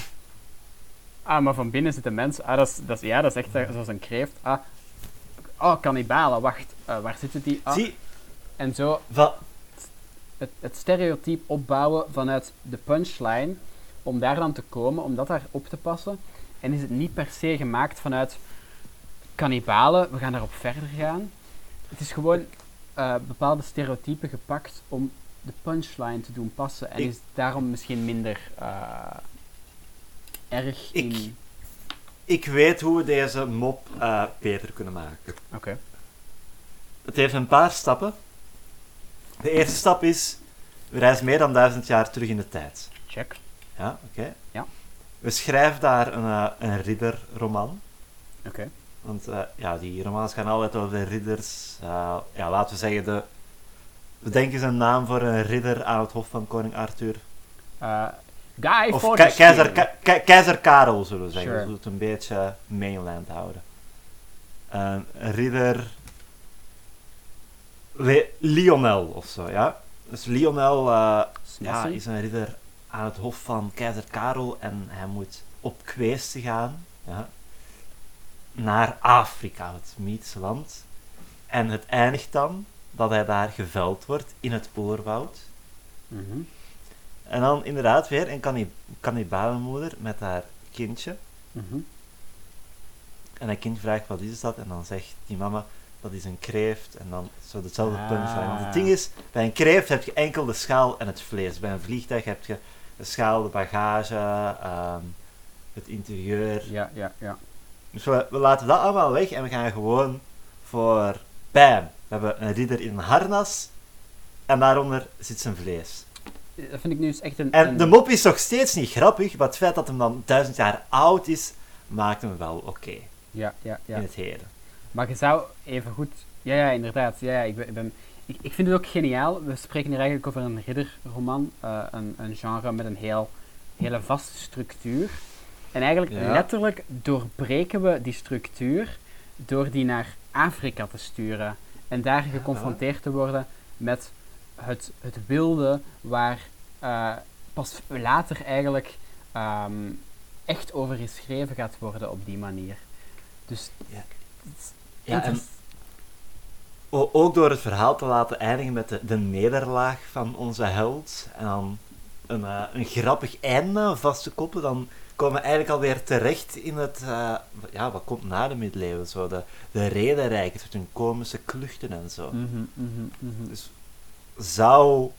Ah, maar van binnen zitten mensen. Ah, dat is, dat is, ja, dat is echt eh, zoals een kreeft. Ah. Oh, kannibalen, wacht. eh, waar zitten die? Ah. Zie, En zo het, het stereotype opbouwen vanuit de punchline, om daar dan te komen, om dat daar op te passen. En is het niet per se gemaakt vanuit kannibalen, we gaan daarop verder gaan. Het is gewoon eh, bepaalde stereotypen gepakt om de punchline te doen passen. En Ik- is daarom misschien minder eh, erg Ik- in... ik weet hoe we deze mop eh, beter kunnen maken. Oké. Het heeft een paar stappen. De eerste stap is. We reizen meer dan duizend jaar terug in de tijd. Check. Ja, oké. Ja. We schrijven daar een, eh, een ridderroman. Oké. Want eh, ja, die romans gaan altijd over de ridders. eh, ja, laten we zeggen, de, we denken eens een naam voor een ridder aan het hof van koning Arthur. Guy Of ke- keizer, skin. ke- ke- keizer Karel, zullen we zeggen. Sure. We zullen het een beetje mainland houden. Een ridder... Lionel of zo, ja. Dus Lionel eh, ja, is een ridder aan het hof van keizer Karel en hij moet op kweesten gaan ja, naar Afrika, het mythische land. En het eindigt dan dat hij daar geveld wordt in het oerwoud. Mhm. En dan inderdaad weer een kanni- kannibalenmoeder met haar kindje. Mhm. En dat kind vraagt wat is dat? En dan zegt die mama dat is een kreeft. En dan zo dezelfde Ah. punchline. Want het ding is, bij een kreeft heb je enkel de schaal en het vlees. Bij een vliegtuig heb je de schaal, de bagage, ehm, het interieur. Ja, ja, ja. Dus we, we laten dat allemaal weg en we gaan gewoon voor bam. We hebben een ridder in een harnas en daaronder zit zijn vlees. Dat vind ik nu eens echt een... En een- de mop is nog steeds niet grappig, maar het feit dat hem dan duizend jaar oud is, maakt hem wel oké Ja, ja, ja. in het heden. Maar je zou even goed. Ja, ja, inderdaad. Ja, ja, ik, ben, ik, ben- ik, ik vind het ook geniaal. We spreken hier eigenlijk over een ridderroman. eh, een, een genre met een heel, hele vaste structuur. En eigenlijk Ja. letterlijk doorbreken we die structuur door die naar Afrika te sturen. En daar geconfronteerd te worden met het, het wilde waar eh, pas later eigenlijk ehm, echt over geschreven gaat worden op die manier. Dus Ja. Ja, en ook door het verhaal te laten eindigen met de, de nederlaag van onze held en dan een, eh, een grappig einde vast te koppelen, dan komen we eigenlijk alweer terecht in het, eh, ja, wat komt na de middeleeuwen, zo, de, de het hun komische kluchten en zo. Mhm, mhm, mhm. Dus zou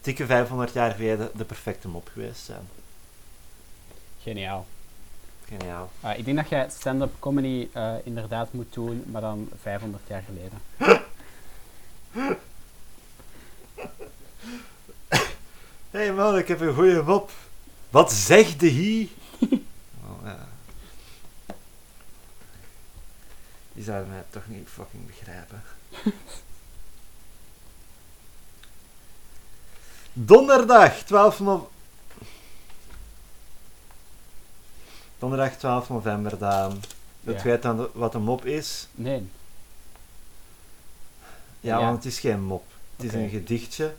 dikke 500 jaar geleden de perfecte mop geweest zijn. Geniaal. Geniaal. Ah, ik denk dat jij stand-up comedy eh, inderdaad moet doen, maar dan 500 jaar geleden. Hé hey man, ik heb een goede mop. Wat zegt de hier? oh, ja. Die zouden mij toch niet fucking begrijpen. Donderdag 12 november. Donderdag 12 november, Daan. Dat Ja. weet dan wat een mop is. Nee. Ja, Ja. want het is geen mop. Het is een gedichtje.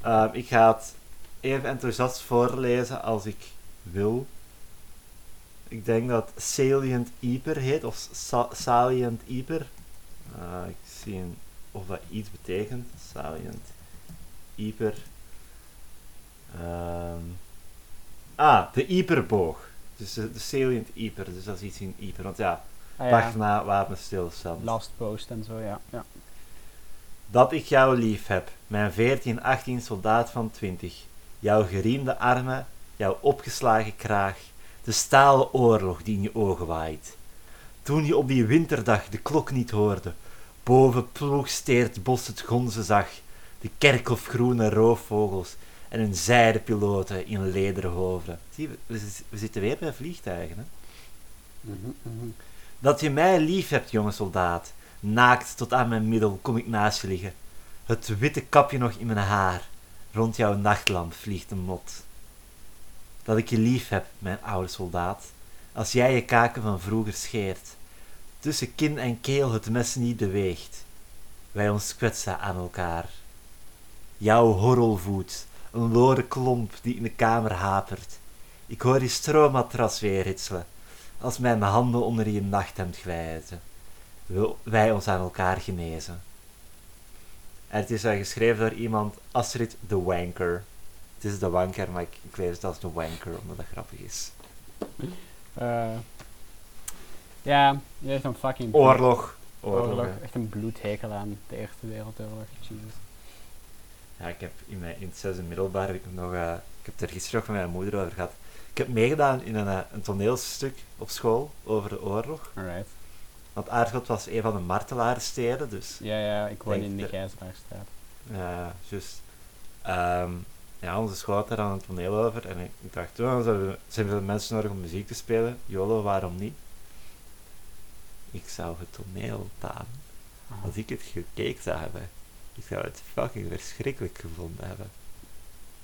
Ehm, ik ga het even enthousiast voorlezen als ik wil. Ik denk dat Salient Eper heet, of Sa- Salient Eper. Eh, ik zie een, of dat iets betekent. Salient Eper. Ehm, ah, de Iperboog. Dus de, de Salient dus dat is iets in Eper. Want ja, Ah, dag ja. na wapenstilstand. Last post en zo, ja. ja. Dat ik jou lief heb, mijn 14, 18 soldaat van 20. Jouw geriemde armen, jouw opgeslagen kraag, de stalen oorlog die in je ogen waait. Toen je op die winterdag de klok niet hoorde, boven ploegsteert bos het gonzen zag, de kerkhofgroene roofvogels en hun zijde piloten in lederen hoofden. Zie, we, we zitten weer bij vliegtuigen, hè? Mhm, mhm. Dat je mij lief hebt, jonge soldaat. Naakt tot aan mijn middel kom ik naast je liggen. Het witte kapje nog in mijn haar. Rond jouw nachtlamp vliegt een mot. Dat ik je lief heb, mijn oude soldaat. Als jij je kaken van vroeger scheert. Tussen kin en keel het mes niet beweegt. Wij ons kwetsen aan elkaar. Jouw horrelvoet, een lore klomp die in de kamer hapert. Ik hoor je stroommatras weer ritselen als mijn handen onder je nachthemd glijden, wil wij ons aan elkaar genezen. En het is uh, geschreven door iemand, Astrid de Wanker. Het is de wanker, maar ik, ik lees het als de wanker, omdat dat grappig is. Eh, ja, je heeft een fucking... Oorlog. Oorlog. Echt een bloedhekel aan de Eerste Wereldoorlog. Jesus. Ja, ik heb in, mijn, in het zesde middelbaar ik nog, eh, ik heb het er gisteren nog met mijn moeder over gehad. Ik heb meegedaan in een, eh, een toneelstuk op school over de oorlog. Alright. Want Aarschot was een van de martelaarsteden, dus Ja, ja, ik woon in de Gijzelaarstraat. Ja, juist. Ehm, ja, onze school had daar dan een toneel over. En ik, ik dacht, oh, zijn zijn veel mensen nodig om muziek te spelen? YOLO, waarom niet? Ik zou het toneel taan. Als ik het gekeken zou hebben, ik zou het fucking verschrikkelijk gevonden hebben.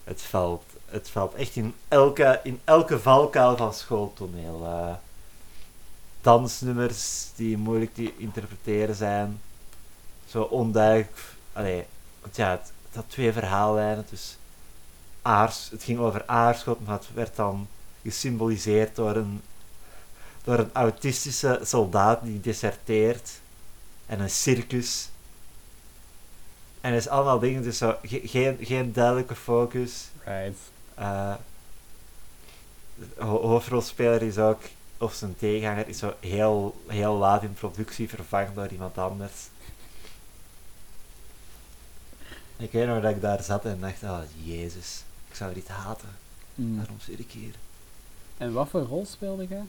Het valt, het valt echt in elke, in elke valkuil van schooltoneel. eh dansnummers die moeilijk te interpreteren zijn. Zo onduidelijk. Allee, want ja, het, het had twee verhaallijnen. Dus aars, het ging over aarschot, maar het werd dan gesymboliseerd door een, door een autistische soldaat die deserteert. En een circus. En het is allemaal dingen, dus zo, ge- geen, geen duidelijke focus. Right. Eh, ho- hoofdrolspeler is ook, of zijn tegenhanger, is zo heel, heel laat in productie vervangen door iemand anders. Ik weet nog dat ik daar zat en dacht, oh jezus, ik zou dit haten. Mm. Waarom zit ik hier? En wat voor rol speelde jij?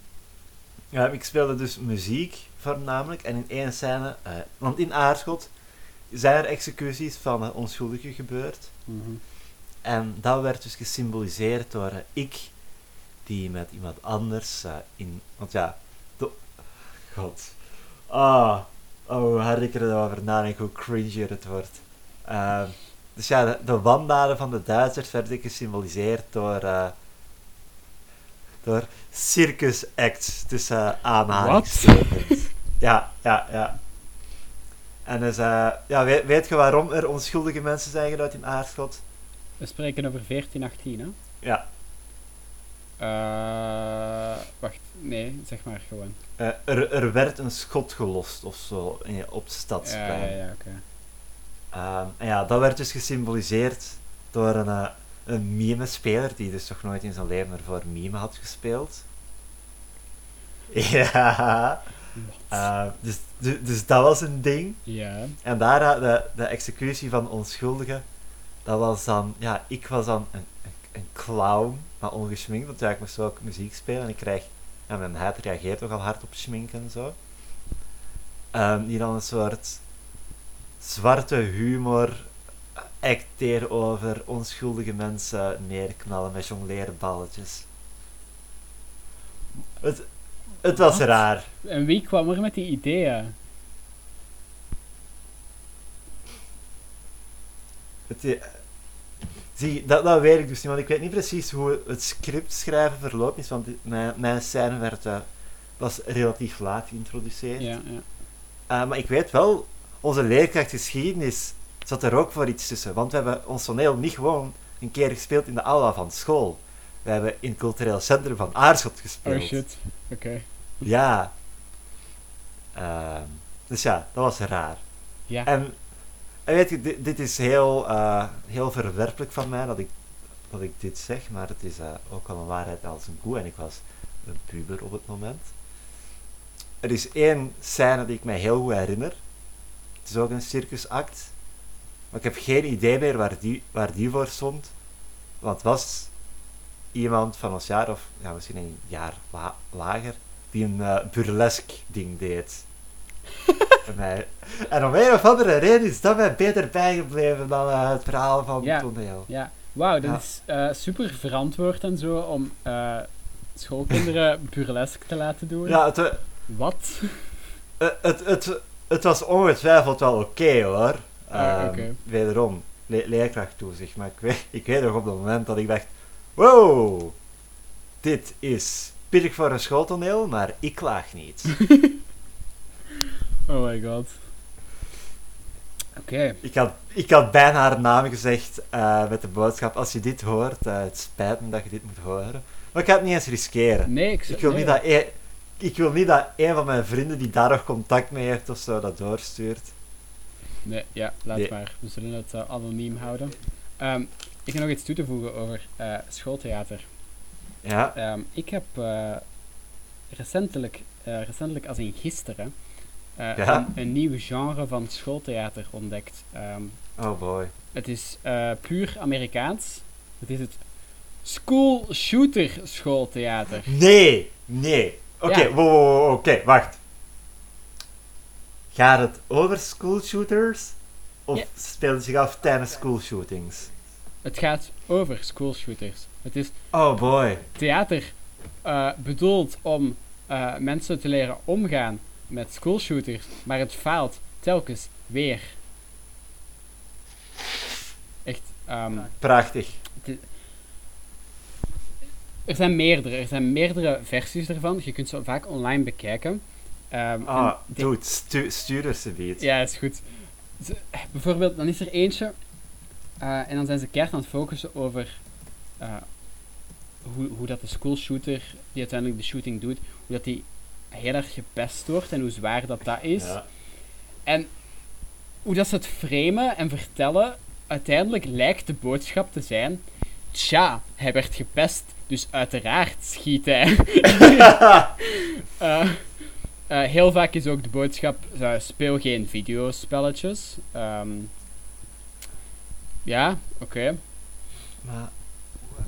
Ja, ik speelde dus muziek voornamelijk. En in één scène, eh, want in Aarschot zijn er executies van eh, onschuldigen gebeurd. Mhm. En dat werd dus gesymboliseerd door eh, ik, die met iemand anders eh, in. Want ja, de, God. Ah, oh, hoe hard ik erover nadenk, hoe cringier het wordt. Ehm, dus ja, de, de wandaden van de Duitsers werden gesymboliseerd door. eh, door circus acts tussen uh, aanhalingstekens. Ja, ja, ja. En dus, eh, ja, weet, weet je waarom er onschuldige mensen zijn gedood in Aarschot? We spreken over 1418, hè? Ja, Eh, wacht, nee, zeg maar gewoon. eh, er, er werd een schot gelost of zo in, op Ja, stadsplein. ja, ja, oké. Ehm, en ja, dat werd dus gesymboliseerd door een, een mime-speler die dus toch nooit in zijn leven ervoor mime had gespeeld. Ja, Ehm, dus, du- dus dat was een ding. Ja. En daar, eh, de, de executie van onschuldigen, dat was dan, ja, ik was dan een, een, een clown, maar ongeschminkt, want ja, ik moest ook muziek spelen en ik krijg, ja, mijn huid reageert nogal hard op schminken en zo. Ehm, die dan een soort zwarte humor acteer over onschuldige mensen neerknallen met jongleerballetjes. Het, het was Wat? raar. En wie kwam er met die ideeën? Het, eh, zie, dat, dat weet ik dus niet, want ik weet niet precies hoe het script schrijven verloopt is, want mijn, mijn scène werd, eh, was relatief laat geïntroduceerd. Ja, ja. Eh, maar ik weet wel, onze leerkracht geschiedenis zat er ook voor iets tussen, want we hebben ons toneel niet gewoon een keer gespeeld in de aula van school. We hebben in het cultureel centrum van Aarschot gespeeld. Oh shit. Oké. Ja. Ehm, dus ja, dat was raar. Ja. En, en weet je, dit, dit is heel, eh, heel verwerpelijk van mij dat ik, dat ik dit zeg, maar het is eh, ook wel een waarheid als een koe en ik was een puber op het moment. Er is één scène die ik mij heel goed herinner. Het is ook een circusact. Maar ik heb geen idee meer waar die, waar die voor stond. Want het was iemand van ons jaar, of ja, misschien een jaar la- lager, die een eh, burlesque ding deed. Mij. En om een of andere reden is dat mij beter bijgebleven dan eh, het verhaal van Ja. het toneel. Ja. Wauw, dat Ja. is eh, super verantwoord en zo om schoolkinderen burlesque te laten doen. Ja, het, Wat? het, het, het, het was ongetwijfeld wel oké hoor. Ah, Ehm. Wederom, le leerkracht toezicht. Maar ik weet, ik weet nog op het moment dat ik dacht: wow, dit is pittig voor een schooltoneel, maar ik klaag niet. Oh my god. Oké. ik, had, ik had bijna haar naam gezegd eh, met de boodschap: als je dit hoort, eh, het spijt me dat je dit moet horen. Maar ik ga het niet eens riskeren. Nee, ik, Ik wil, nee. niet dat ik wil niet dat een van mijn vrienden die daar nog contact mee heeft of zo dat doorstuurt. Nee, ja, laat Nee. maar. We zullen het eh, anoniem houden. Ehm, ik heb nog iets toe te voegen over schooltheater. Ja, Ehm, ik heb eh, recentelijk, eh, recentelijk als in gisteren, eh, Ja? een, een nieuw genre van schooltheater ontdekt. Ehm, oh boy. het is puur Amerikaans. Het is het school shooter schooltheater. Nee, nee. Oké, Ja. wow, wow, wow, oké, wacht. Gaat het over schoolshooters? Of Ja. speelt het zich af tijdens schoolshootings? Het gaat over school shooters. Het is Oh boy. theater eh, bedoeld om eh, mensen te leren omgaan met schoolshooters, maar het faalt telkens weer. Echt, ehm, Prachtig. er zijn meerdere, er zijn meerdere versies ervan. Je kunt ze vaak online bekijken. Ehm, Ah, de- dude, stu stuur er ze. Ja, is goed. Ze- bijvoorbeeld, dan is er eentje eh, en dan zijn ze keihard aan het focussen over hoe, hoe dat de schoolshooter die uiteindelijk de shooting doet, hoe dat die heel erg gepest wordt en hoe zwaar dat dat is. Ja. En hoe dat ze het framen en vertellen, uiteindelijk lijkt de boodschap te zijn: Tja, hij werd gepest, dus uiteraard schiet hij. Eh, eh, heel vaak is ook de boodschap: eh, speel geen videospelletjes. Ehm, ja, oké. Maar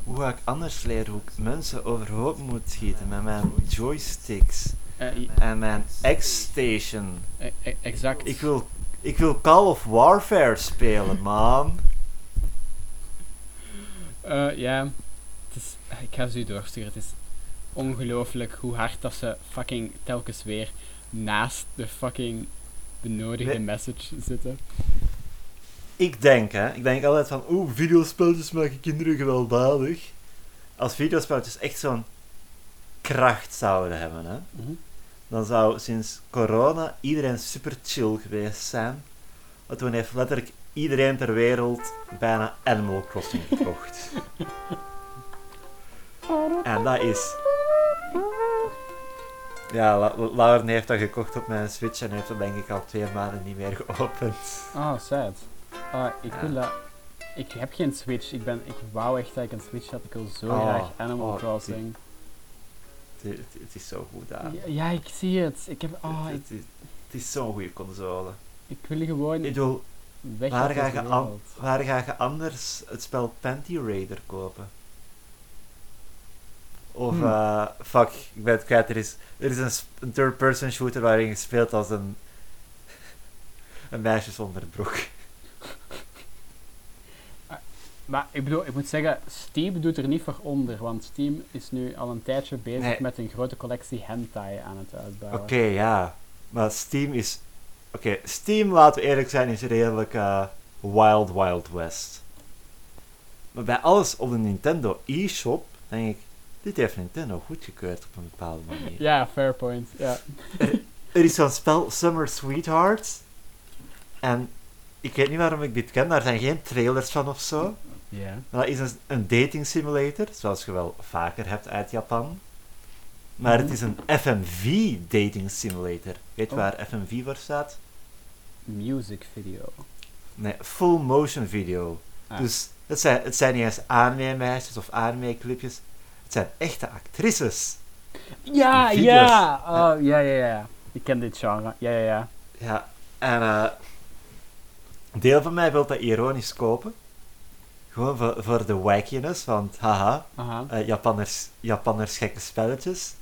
hoe ga ik anders leren hoe ik mensen overhoop moet schieten met mijn joysticks Eh, en mijn X-Station? e- e- exact. Ik wil, ik wil Call of Warfare spelen, man. Eh, ja, ik ga ze u doorsturen. Het is ongelooflijk hoe hard dat ze fucking telkens weer naast de fucking benodigde Nee. message zitten. Ik denk, hè, ik denk altijd van, oeh, videospelletjes maken kinderen gewelddadig. Als videospelletjes echt zo'n kracht zouden hebben, hè, Mhm. dan zou sinds corona iedereen super chill geweest zijn. Want toen heeft letterlijk iedereen ter wereld bijna Animal Crossing gekocht. en dat is... Ja, La- La- Lauren heeft dat gekocht op mijn Switch en heeft dat denk ik al twee maanden niet meer geopend. Ah, sad. Ah, ik Ja. wil dat... Ik heb geen Switch. Ik, ben, ik wou echt dat ik een Switch had. Ik wil zo Oh, graag Animal oh, Crossing. Het, is zo goed daar. Ja, ja, ik zie het. Ik, heb, oh, ik, Het is, het is zo'n goede console. ik wil gewoon Ik bedoel, weg waar ga, je an- wereld. waar ga je anders het spel Panty Raider kopen? Of, Hmm. eh, fuck, ik ben het kwijt. Er is, er is een, third-person shooter waarin je speelt als een, een meisje zonder broek. Maar ik bedoel, ik moet zeggen, Steam doet er niet voor onder, want Steam is nu al een tijdje bezig Nee. met een grote collectie hentai aan het uitbouwen. Oké, ja. Maar Steam is... Oké, Steam, laten we eerlijk zijn, is redelijk eh, Wild Wild West. Maar bij alles op de Nintendo eShop, denk ik... Dit heeft Nintendo goedgekeurd op een bepaalde manier. Ja, fair point. Ja. Er is zo'n spel, Summer Sweethearts. En ik weet niet waarom ik dit ken, daar zijn geen trailers van of zo. Ja. Dat is een, een dating simulator, zoals je wel vaker hebt uit Japan. Maar het is een FMV dating simulator. Weet je Oh. waar FMV voor staat? Music video. Nee, full motion video. Ah. Dus het zijn, het zijn niet eens anime-meisjes of anime-clipjes. Het zijn echte actrices. Ja, ja! Oh, ja, ja, ja. Ik ken dit genre. Ja, ja, ja. Ja, en een deel van mij wil dat ironisch kopen. Gewoon voor, voor de wackiness, want haha, Aha. eh, Japanners, Japanners gekke spelletjes.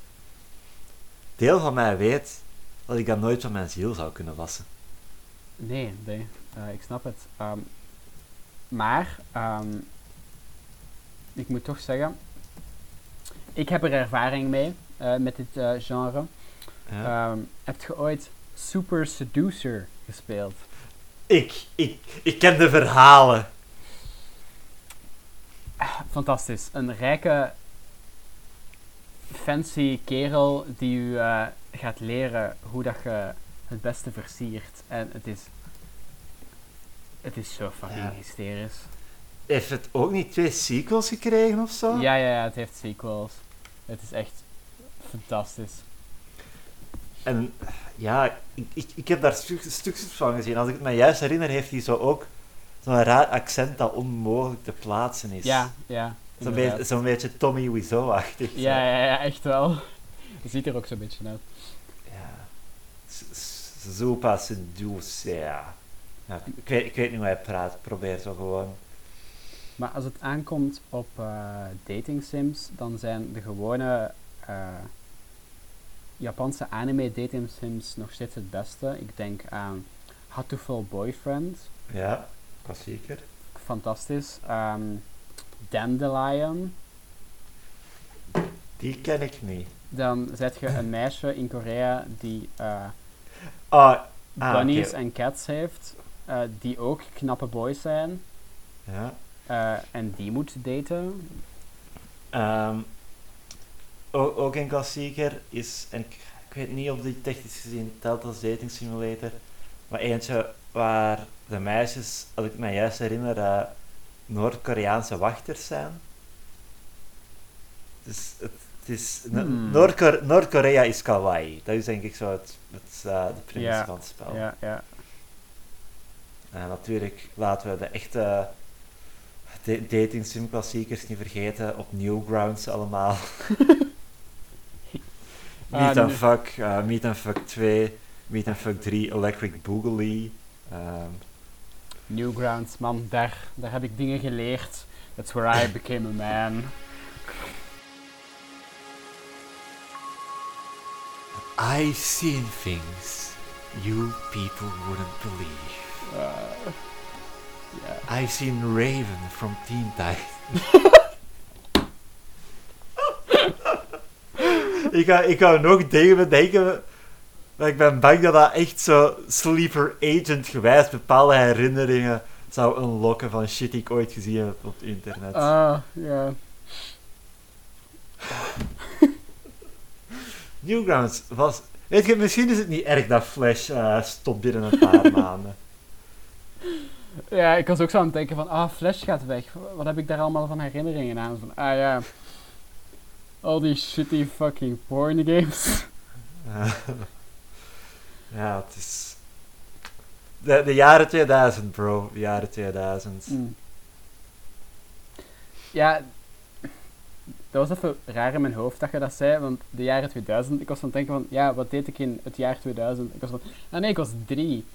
Deel van mij weet dat ik dat nooit van mijn ziel zou kunnen wassen. Nee, nee. Eh, ik snap het. Ehm, maar, ehm, ik moet toch zeggen, ik heb er ervaring mee eh, met dit genre. Ja. Ehm, heb je ooit Super Seducer gespeeld? ik, ik, ik ken de verhalen. Fantastisch. Een rijke, fancy kerel die u eh, gaat leren hoe dat je het beste versiert. En het is, het is zo fucking Ja. hysterisch. Heeft het ook niet twee sequels gekregen of zo? Ja, ja, ja, het heeft sequels. Het is echt fantastisch. En ja, ik, ik, ik heb daar stuk, stukjes van gezien. Als ik het me juist herinner, heeft hij zo ook zo'n raar accent dat onmogelijk te plaatsen is. Ja, ja. Zo'n beetje, zo'n beetje Tommy Wiseau-achtig. zo. Ja, ja, ja, echt wel. Het ziet er ook zo'n beetje uit. Ja. S- s- Super seduce, ja. ja ik, weet, ik weet niet hoe hij praat. Ik probeer zo gewoon. Maar als het aankomt op eh dating sims, dan zijn de gewone eh, Japanse anime dating sims nog steeds het beste. Ik denk aan Hatoful Boyfriend, Ja, klassieker. fantastisch. Ehm, Dandelion, Die ken ik niet. dan zet je een meisje in Korea die eh, Ah, ah, bunnies en cats heeft, eh, die ook knappe boys zijn. Ja. eh, en die moet daten. Ehm, ook, ook een klassieker is, en ik, ik weet niet of die technisch gezien telt als dating simulator, maar eentje waar de meisjes, als ik me juist herinner, eh, Noord-Koreaanse wachters zijn. Dus het, het is, Hmm. Noord-Kor- Noord-Korea is kawaii. Dat is denk ik zo het, het, eh, de premise Ja, van het spel. Ja, ja. En natuurlijk laten we de echte da- dating sim klassiekers niet vergeten. Op Newgrounds allemaal. Ah, Meet and nee. Fuck, eh, Meet and Fuck 2, Meet and Fuck 3, Electric Boogaloo. ehm, Newgrounds, man, daar, daar heb ik dingen geleerd. That's where I became a man. I've seen things you people wouldn't believe. Uh, ja. I've seen Raven from Teen Titans. ik, ga, ik ga nog dingen bedenken, maar ik ben bang dat dat echt zo sleeper agent gewijs bepaalde herinneringen zou unlocken van shit die ik ooit gezien heb op het internet. Ah, ja. Newgrounds was... Weet je, misschien is het niet erg dat Flash eh, stopt binnen een paar maanden. Ja, ik was ook zo aan het denken van, ah, Flash gaat weg. Wat heb ik daar allemaal van herinneringen aan? Van, ah ja, al die shitty fucking porn games. Ja, het is... De, de jaren 2000, bro. De jaren 2000. Mm. Ja, dat was even raar in mijn hoofd dat je dat zei, want de jaren 2000, ik was aan het denken van, ja, wat deed ik in het jaar 2000? Ik was van, ah nee, ik was drie.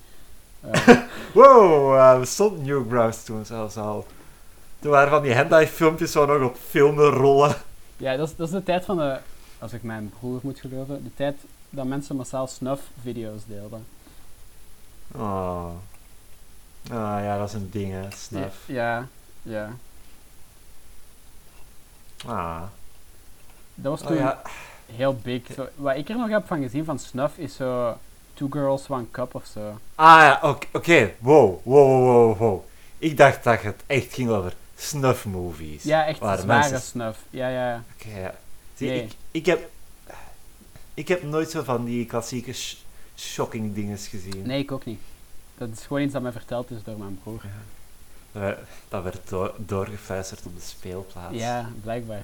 Eh, Wow, uh, we stonden Newgrounds toen zelfs al. Toen waren van die hentai-filmpjes zo nog op filmen rollen. ja, dat is, dat is de tijd van de, als ik mijn broer moet geloven, de tijd dat mensen massaal snuff-video's deelden. Oh. Ah ja, dat is een ding, hè. Snuff. Ja, ja. Ah. Dat was Oh, toen ja. heel big. Zo, wat ik er nog heb van gezien van snuff is zo Two Girls, One Cup of zo. Ah ja, oké. Wow, wow, wow, wow. Ik dacht dat het echt ging over snuff-movies. Ja, echt zware mensen- snuff. Ja, ja. Oké, ja. Zie, Nee. ik, ik heb... Ik heb nooit zo van die klassieke sh- shocking dingen gezien. Nee, ik ook niet. Dat is gewoon iets dat mij verteld is door mijn broer. Dat werd- Dat werd door, doorgefluisterd op de speelplaats. Ja, blijkbaar.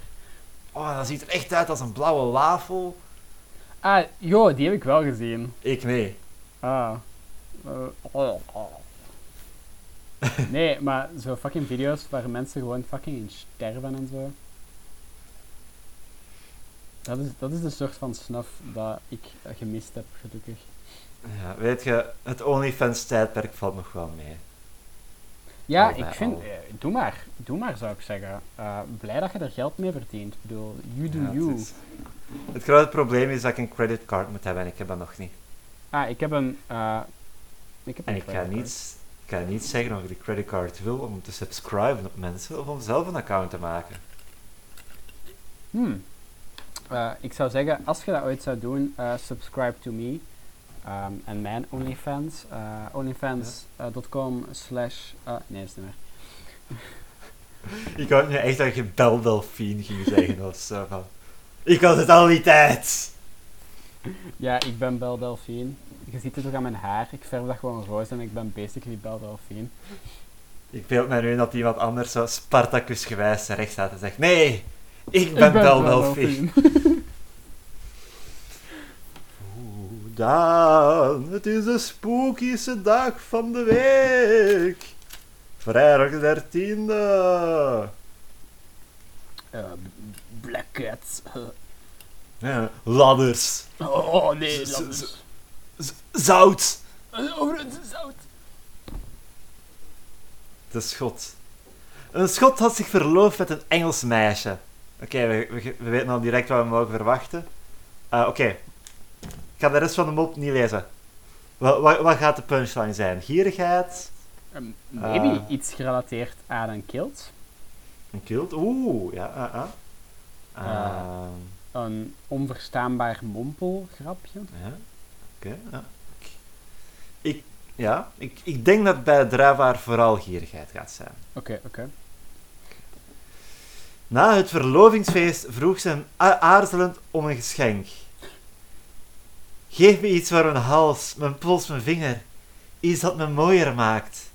Oh, dat ziet er echt uit als een blauwe wafel. Ah, joh, die heb ik wel gezien. Ik nee. Ah. Eh, oh, oh. Nee, maar zo fucking video's waar mensen gewoon fucking in sterven en zo. Dat is, dat is de soort van snuff dat ik gemist heb, gelukkig. Ja, weet je, het OnlyFans tijdperk valt nog wel mee. Ja, ik vind... al. eh, doe maar. Doe maar, zou ik zeggen. Eh, blij dat je er geld mee verdient. Ik bedoel, you do Ja, het, you. is- het grote probleem is dat ik een creditcard moet hebben en ik heb dat nog niet. Ah, ik heb een... eh, ik heb En een ik ga niet, ik ga niet zeggen of ik de creditcard wil om te subscriben op mensen of om zelf een account te maken. Hmm. Eh, ik zou zeggen, als je dat ooit zou doen, eh, subscribe to me. Ehm, en mijn OnlyFans. eh, OnlyFans.com slash... nee, is niet meer. Ik had nu echt dat je Beldelfien ging zeggen of zo van... Ik had het al niet uit! Ja, ik ben Bel Delphine. Je ziet het ook aan mijn haar. Ik verf dat gewoon roze en ik ben basically Bel Delphine. Ik beeld mij nu dat iemand anders zo Spartacus gewijs recht staat en zegt Nee, ik ben, Beldelfien. Oeh, Daan, het is de spookieste dag van de week. Vrijdag de 13e. Eh, b- Black Cats. Ja, ladders. oh nee, Z- dat z- is... Zout. Oh, het is zout. De schot. Een schot had zich verloofd met een Engels meisje. Oké, we, we, we weten al direct wat we mogen verwachten. Eh, Oké. Ik ga de rest van de mop niet lezen. Wat, wat, wat gaat de punchline zijn? Gierigheid? Ehm, maybe iets gerelateerd aan een kilt. Een kilt? Oeh, ja. Ehm, Een onverstaanbaar mompelgrapje. ja, oké. ja. Ik, ja, ik, ik denk dat bij de druivaar vooral gierigheid gaat zijn. Oké, oké. Na het verlovingsfeest vroeg ze hem aarzelend om een geschenk. Geef me iets voor mijn hals, mijn pols, mijn vinger. Iets dat me mooier maakt.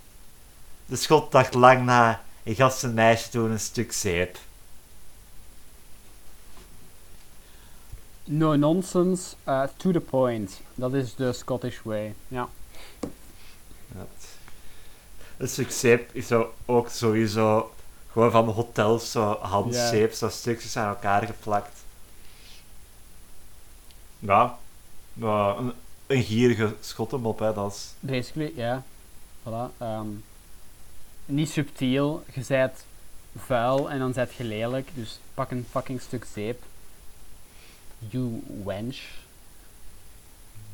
De schot dacht lang na en gaf zijn meisje toen een stuk zeep. No nonsense, uh, to the point. Dat is de Scottish way. Ja. Het, een stuk zeep is ook sowieso gewoon van hotels, zo handzeep, zo stukjes aan elkaar geplakt. Ja, ja een, een gierige schottenmop, hè, dat is... Basically, ja. Voilà. ehm, niet subtiel. Je zijt vuil en dan zijt je lelijk. Dus pak een fucking stuk zeep. You wench.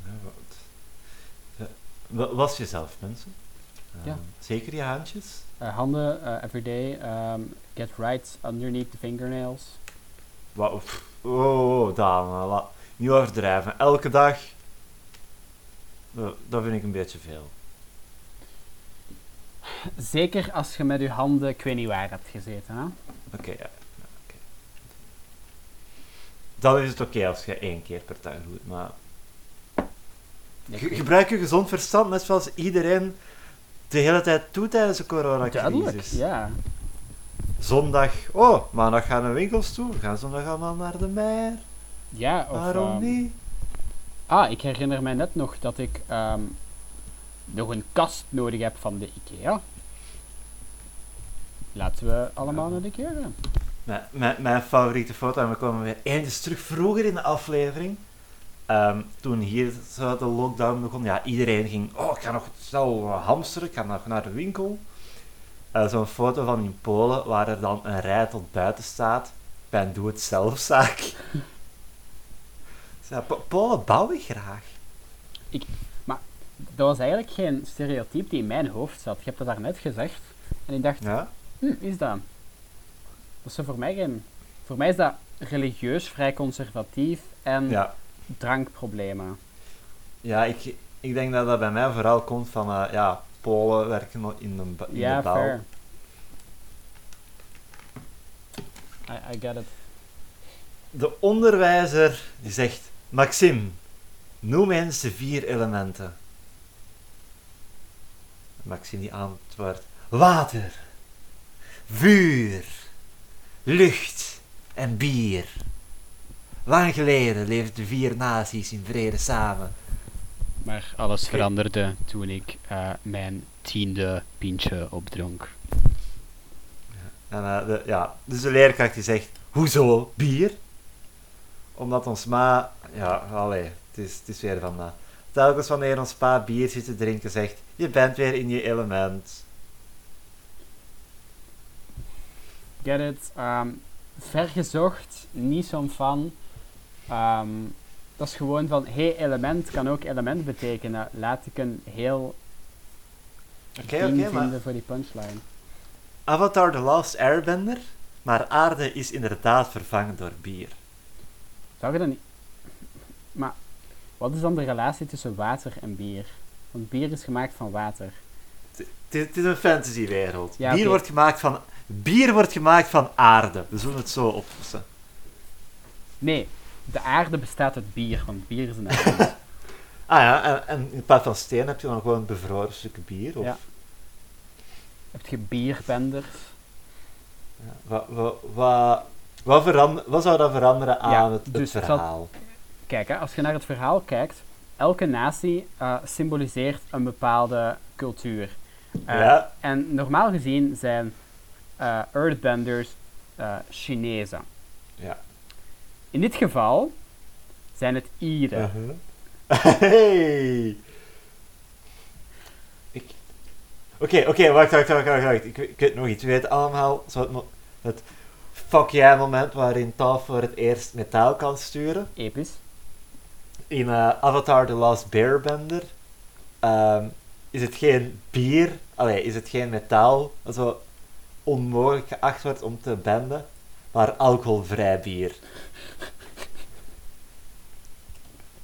Ja, wat- Ja, wa- Was jezelf, mensen. Ja. Ehm, Zeker je handjes. Eh, handen, eh, everyday. ehm, get right underneath the fingernails. Wat, oh, oh, Daan, eh, la- niet overdrijven. Elke dag, dat, dat vind ik een beetje veel. Zeker als je met je handen, ik weet niet waar, hebt gezeten. Hè? Oké, ja. ja, oké. Dan is het oké als je één keer per dag doet, maar... Ge- gebruik je gezond verstand, net zoals iedereen de hele tijd doet tijdens de coronacrisis. Duidelijk, ja. Zondag, oh, maandag gaan we winkels toe. We gaan zondag allemaal naar de meer. Ja, of... Waarom ehm, niet? Ah, ik herinner mij net nog dat ik ehm, nog een kast nodig heb van de IKEA. Laten we allemaal Ja. naar de IKEA gaan. Mijn, mijn, mijn favoriete foto, en we komen weer eentjes terug vroeger in de aflevering. Ehm, toen hier de lockdown begon, ja, iedereen ging, oh, ik ga nog snel hamsteren, ik ga nog naar de winkel. Eh, Zo'n foto van in Polen, waar er dan een rij tot buiten staat, bij een doe-het-zelfzaak. Ja, Po- Polen bouw ik graag. Dat was eigenlijk geen stereotype die in mijn hoofd zat. Je hebt dat daarnet gezegd. En ik dacht, Ja? hm, is dat? Dat is voor mij geen... Voor mij is dat religieus vrij conservatief en Ja, drankproblemen. ja ik, ik denk dat dat bij mij vooral komt van, eh, ja, Polen werken in de, ba- in Ja, de bouw. fair. I, I get it. De onderwijzer die zegt: Maxime, noem eens de vier elementen. Maxime die antwoordt: water, vuur, lucht en bier. Lang geleden leefden de vier naties in vrede samen. Maar alles veranderde toen ik eh, mijn tiende pintje opdronk. En, eh, de, ja, dus de leerkracht die zegt: Hoezo bier? Omdat ons ma. Ja, allee, het is, het is weer van. eh, telkens wanneer ons pa bier zit te drinken, zegt: Je bent weer in je element. Get it? Ehm, vergezocht, niet zo'n fan. Ehm, dat is gewoon van, hey, element kan ook element betekenen. Laat ik een heel Oké, ding oké, maar. vinden voor die punchline. Avatar The Last Airbender, maar aarde is inderdaad vervangen door bier. Zou je dat niet... Maar, wat is dan de relatie tussen water en bier? Want bier is gemaakt van water. Het is- een fantasywereld. Ja, bier, wordt gemaakt van, bier wordt gemaakt van aarde. We zullen het zo oplossen. Nee, de aarde bestaat uit bier, want bier is een element. Ah ja, en, en in plaats van steen heb je dan gewoon bevroren stukken bier. Of, Ja. Heb je bierbenders? Ja, Wat, wat, wat, wat, verander- wat zou dat veranderen aan Ja, het, het dus verhaal? Kijk, hè, als je naar het verhaal kijkt, elke natie eh, symboliseert een bepaalde cultuur. Eh, ja, En normaal gezien zijn eh, Earthbenders Chinezen. ja. In dit geval zijn het Ieren. Uh-huh. Hey! Oké, oké, wacht, wacht, wacht, wacht, wacht. Ik, ik weet nog iets. We weten allemaal zo het, fuck jij moment waarin Taf voor het eerst metaal kan sturen. Episch. In eh, Avatar The Last Airbender ehm, is het geen bier, allee, is het geen metaal, dat zo onmogelijk geacht wordt om te benden, maar alcoholvrij bier.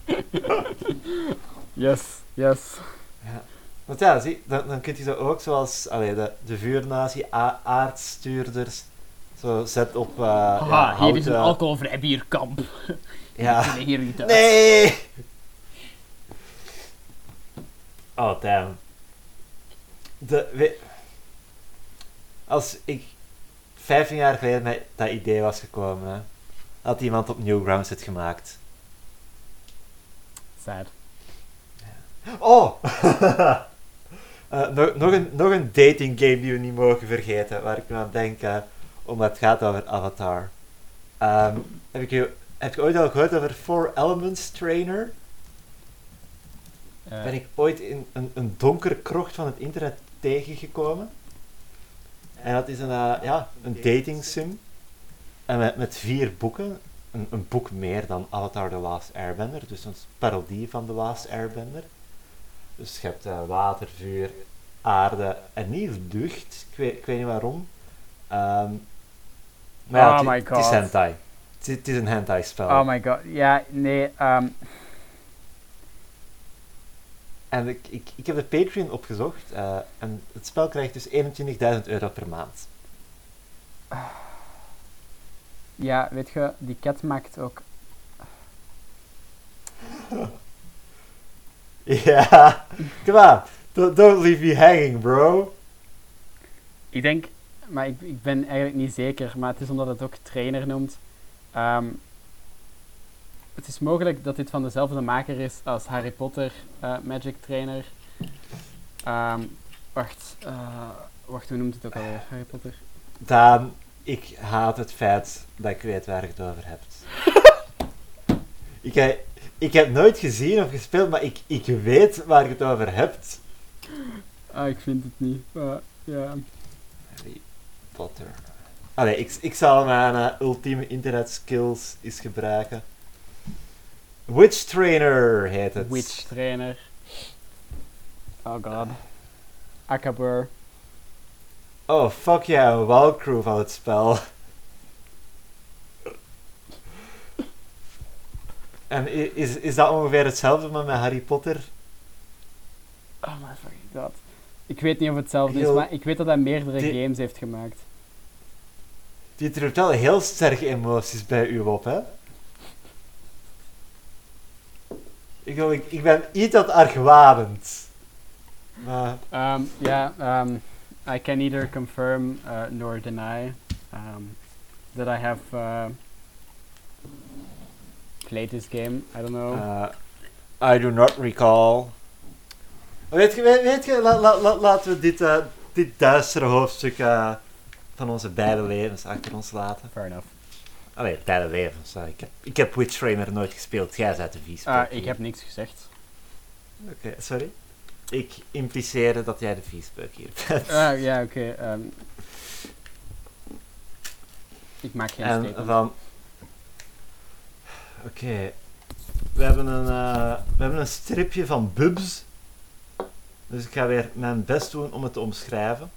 Yes, yes. Ja. Want ja, zie, dan, dan kun je zo ook zoals allee, de, de vuurnatie, a- aardstuurders, zo zet op uh, Haha, ja, hier is een alcoholvrij bierkamp. Ja. hier niet uit. Nee! Oh, damn. De, we- als ik 15 jaar geleden met dat idee was gekomen, hè, had iemand op Newgrounds het gemaakt. Sad. Oh! Eh, nog, nog, een, nog een dating game die we niet mogen vergeten, waar ik nu aan denk, eh, omdat het gaat over Avatar. Ehm, heb, ik je, heb je ooit al gehoord over Four Elements Trainer? Eh, ben ik ooit in een, een donkere krocht van het internet tegengekomen. En dat is een, ja, een dating sim. En met, met vier boeken. Een, een boek meer dan Avatar The Last Airbender. Dus een parodie van The Last Airbender. Dus je hebt eh, water, vuur, aarde en niet lucht. Ik weet, ik weet niet waarom. Ehm, maar ja, Oh het, my het is God. hentai. Het is, een hentai spel. oh my god. Ja, nee. ehm, En ik, ik, ik heb de Patreon opgezocht. eh, en het spel krijgt dus 21.000 euro per maand. Ja, weet je, die cat maakt ook... Ja, come on. Don't, don't leave me hanging, bro. Ik denk, maar ik, ik ben eigenlijk niet zeker, maar het is omdat het ook trainer noemt. Ehm, het is mogelijk dat dit van dezelfde maker is als Harry Potter eh, Magic Trainer. Ehm, wacht, eh, wacht, hoe noemt het ook alweer? Harry Potter? Daan, ik haat het feit dat ik weet waar je het over hebt. ik, he- ik heb nooit gezien of gespeeld, maar ik, ik weet waar je het over hebt. Ah, ik vind het niet. maar ja. Harry Potter. Allee, ik, ik zal mijn eh, ultieme internet skills eens gebruiken. Witch Trainer heet het. Witch Trainer. Oh god. Akabur. Oh, fuck ja, een walkthrough van het spel. En is, is dat ongeveer hetzelfde maar met Harry Potter? Oh my fucking god. Ik weet niet of het hetzelfde is, maar ik weet dat hij meerdere Die- games heeft gemaakt. Die roept wel heel sterke emoties bij u op, hè? Ik, ik, ik ben iets wat argwanend. Maar, Um, ja, um, I can neither confirm uh, nor deny um, that I have uh, played this game. I don't know. uh, I do not recall. Weet je, weet, je la- la- la- laten we dit, eh, dit duistere hoofdstuk eh, van onze beide levens achter ons laten. Fair enough. Allee, beide levens. eh. ik, heb, ik heb Witch Trainer nooit gespeeld, jij bent de vies. Ah, ik heb niks gezegd. Oké, sorry. Ik impliceerde dat jij de viespeuk hier bent. Ah, ja, oké. ehm. ik maak geen en statement. van... Oké. We, hebben een, eh, we hebben een stripje van Bubs. Dus ik ga weer mijn best doen om het te omschrijven.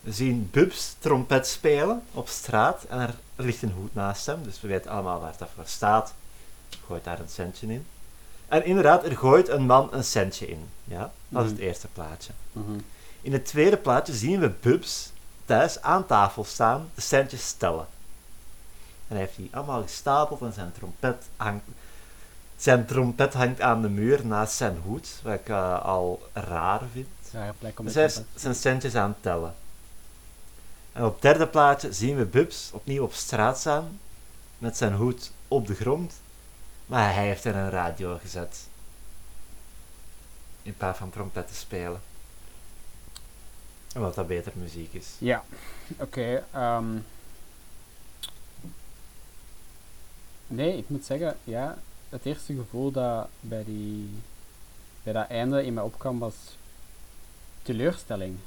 We zien Bubs trompet spelen op straat en er ligt een hoed naast hem, dus we weten allemaal waar dat voor staat. Gooit daar een centje in. En inderdaad, er gooit een man een centje in. Ja, dat is het Mhm. eerste plaatje. Mhm. In het tweede plaatje zien we Bubs thuis aan tafel staan, de centjes tellen. En hij heeft die allemaal gestapeld en zijn trompet hangt, zijn trompet hangt aan de muur naast zijn hoed, wat ik eh, al raar vind. Rare plek om Dus hij stoppen. zijn centjes aan het tellen. En op het derde plaatje zien we Bubs opnieuw op straat staan, met zijn hoed op de grond, maar hij heeft er een radio gezet. In plaats van trompet te spelen. Omdat dat beter muziek is. Ja, oké. ehm. nee, ik moet zeggen, ja, het eerste gevoel dat bij, die, bij dat einde in mij opkwam was teleurstelling.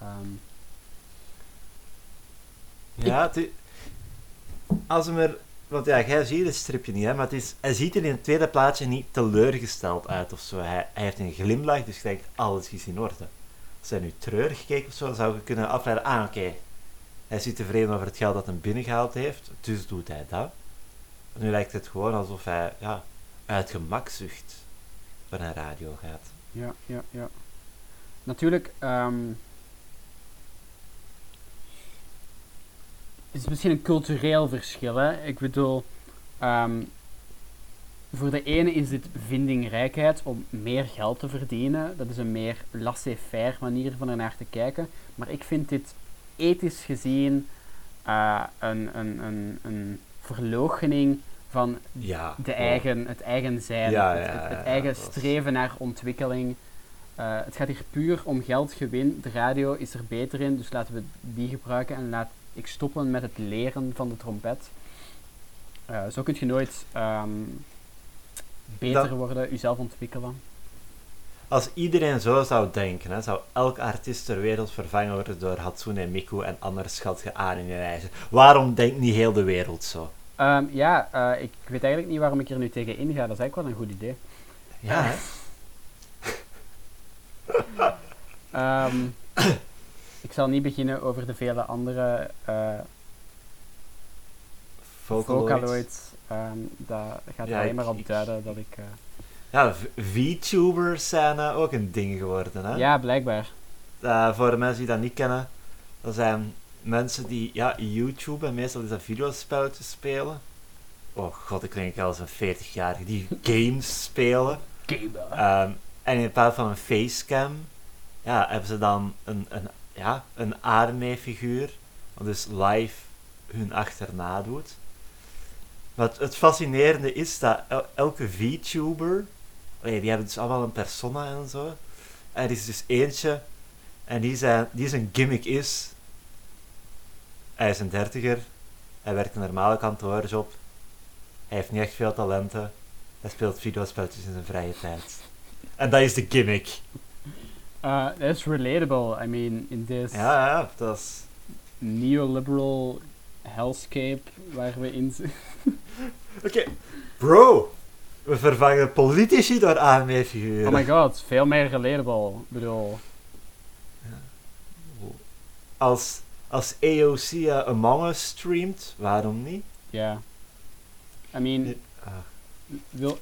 Ehm, Ja, als hem er... Want ja, jij ziet het stripje niet, hè, maar het is, hij ziet er in het tweede plaatje niet teleurgesteld uit of zo. Hij, hij heeft een glimlach, dus je denkt, alles is in orde. Als hij nu treurig keek of zo, zou je kunnen afleiden, ah oké, hij niet tevreden over het geld dat hij binnengehaald heeft, dus doet hij dat. Nu lijkt het gewoon alsof hij ja, uit gemak zucht voor een radio gaat. ja, ja, ja. Natuurlijk, ehm is misschien een cultureel verschil. Hè? Ik bedoel, ehm, voor de ene is dit vindingrijkheid om meer geld te verdienen. Dat is een meer laissez-faire manier van ernaar te kijken. Maar ik vind dit ethisch gezien eh, een, een, een, een verloochening van Ja. de eigen, het eigen zijn, Ja, het, ja, het- het ja, eigen streven naar ontwikkeling. eh, het gaat hier puur om geldgewin. De radio is er beter in, dus laten we die gebruiken en laat ik stoppen met het leren van de trompet. Eh, zo kun je nooit ehm, beter Dat- worden, jezelf ontwikkelen. Als iedereen zo zou denken, hè, zou elk artiest ter wereld vervangen worden door Hatsune Miku en andere schattige anime-wijzen. Waarom denkt niet heel de wereld zo? Ehm, ja, eh, ik weet eigenlijk niet waarom ik er nu tegen inga. Dat is eigenlijk wel een goed idee. Ja, hè? Ehm, ik zal niet beginnen over de vele andere eh Vocaloid. Vocaloids. Ehm, dat gaat Ja, alleen maar op duiden dat ik... eh, Ja, VTubers zijn ook een ding geworden. Hè? ja, blijkbaar. Eh, voor de mensen die dat niet kennen, dat zijn mensen die ja, YouTube en meestal is dat videospelletjes spelen. Oh god, ik klink als een 40-jarige die games spelen. Ehm, en in plaats van een facecam, ja, hebben ze dan een, een, ja, een anime-figuur, wat dus live hun achterna doet. Wat het fascinerende is dat el- elke VTuber, allee, die hebben dus allemaal een persona en zo. Er is dus eentje, en die zijn, die zijn gimmick is, hij is een dertiger, hij werkt een normale kantoorjob, hij heeft niet echt veel talenten, hij speelt videospelletjes in zijn vrije tijd. En dat is de gimmick. Uh, that's relatable. I mean, in this Ja, ja, dat is... neoliberal hellscape waar we in zitten. Oké, bro! We vervangen politici door anime-figuren. Oh my god, veel meer relatable. Ik bedoel, Als, als AOC eh, Among Us streamt, waarom niet? ja. I mean, wil...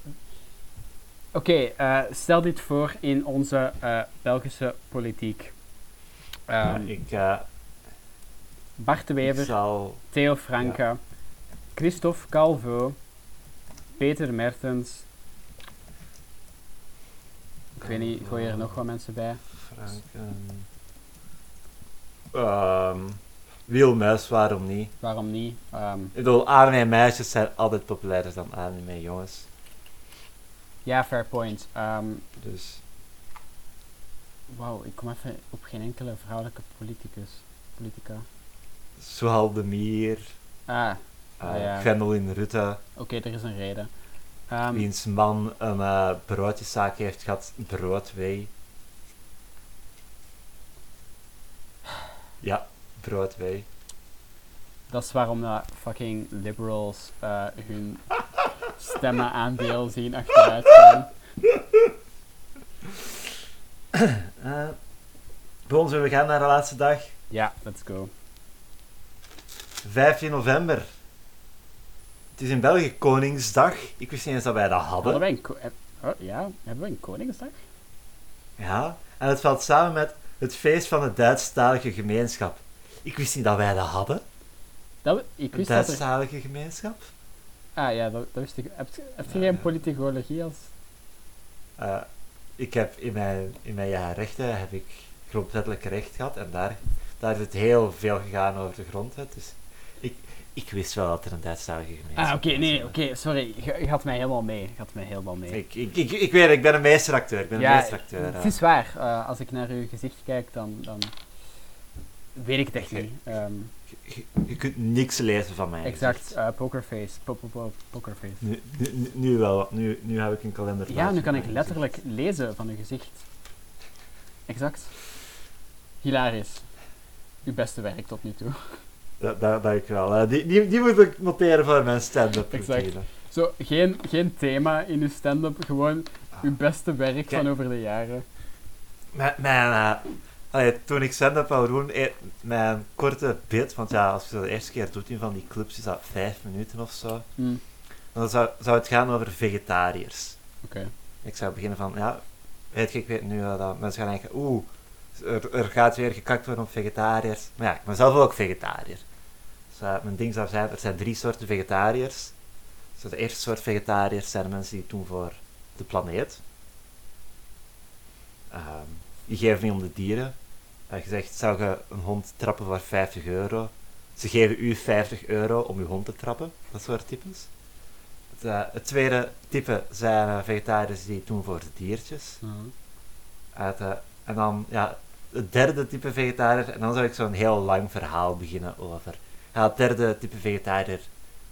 Oké, eh, stel dit voor in onze eh, Belgische politiek. ja, Ehm, ik, eh, Bart de Wever, zal... Theo Franke, Christophe Calvo, Peter Mertens. Ik weet niet, gooi je er nog wat mensen bij? Franken... Ehm Wielmuis, waarom niet? Waarom niet? Ehm, Ik bedoel, anime-meisjes zijn altijd populairder dan anime-jongens. Ja, fair point. Ehm, Dus... Wauw, ik kom even op geen enkele vrouwelijke politicus. Politica. Suhal de Mier, Ah, uh, Ah, ja. Gwendoline Rutte, oké, er is een reden. Ehm, wiens man een eh broodjeszaak heeft gehad, Broadway. Ja, Broadway. dat is waarom dat fucking liberals eh, hun stemmenaandeel zien achteruit gaan. Eh Bons, we gaan naar de laatste dag. Ja, let's go. 15 november. Het is in België Koningsdag. Ik wist niet eens dat wij dat hadden. Hadden wij een ko- heb- oh, ja, hebben we een Koningsdag? Ja, en het valt samen met het feest van de Duitsstalige gemeenschap. Ik wist niet dat wij dat hadden. Dat, we- ik wist dat er... Duitsstalige gemeenschap. Ah ja, dat, dat wist ik. Heb, je- heb je Ja, geen politicologie als... Eh, ik heb in mijn, in mijn jaar rechten heb ik grondwettelijk recht gehad en daar, daar is het heel veel gegaan over de grondwet. Dus ik, ik wist wel dat er een Duitsstalige gemeenschap Ah, oké, nee, oké, sorry. Je, je had mij helemaal mee. Je had mij helemaal mee. Ik, ik, ik, ik weet het, ik ben een meesteracteur. Ik ben een meesteracteur. Het eh. is waar. eh, als ik naar uw gezicht kijk, dan, dan weet ik het echt niet. Ehm, je, je kunt niks lezen van mij. exact, eh, pokerface. Po, po, po- pokerface. Nu, nu, nu- nu wel. Nu, nu heb ik een kalender. Ja, nu kan ik letterlijk lezen van uw gezicht. Exact. Hilarisch. Uw beste werk tot nu toe. Dat, dat, dat ik wel. die, die, die moet ik noteren voor mijn stand-up Exact. Zo, geen, geen thema in uw stand-up, gewoon uw beste werk Kijk. van over de jaren. Mijn, mijn, eh, allee, toen ik stand-up wou doen, eh, mijn korte bit, want ja, als je dat de eerste keer doet in van die clubs, is dat vijf minuten of zo. Hm, Dan zou, zou het gaan over vegetariërs. Oké. Ik zou beginnen van, ja, weet je, ik weet nu dat mensen gaan denken, oeh, er, er gaat weer gekakt worden op vegetariërs. Maar ja, ik ben zelf ook vegetariër. Dus eh, mijn ding zou zijn, er zijn drie soorten vegetariërs. Dus de eerste soort vegetariërs zijn de mensen die het doen voor de planeet. Ehm, die geven niet om de dieren. Je zegt, zou je een hond trappen voor 50 euro? Ze geven u 50 euro om uw hond te trappen. Dat soort types. Het, eh, het tweede type zijn eh, vegetariërs die het doen voor de diertjes. Mhm. Uit, eh, en dan, ja, het derde type vegetariër. En dan zou ik zo'n heel lang verhaal beginnen over. Ja, het derde type vegetariër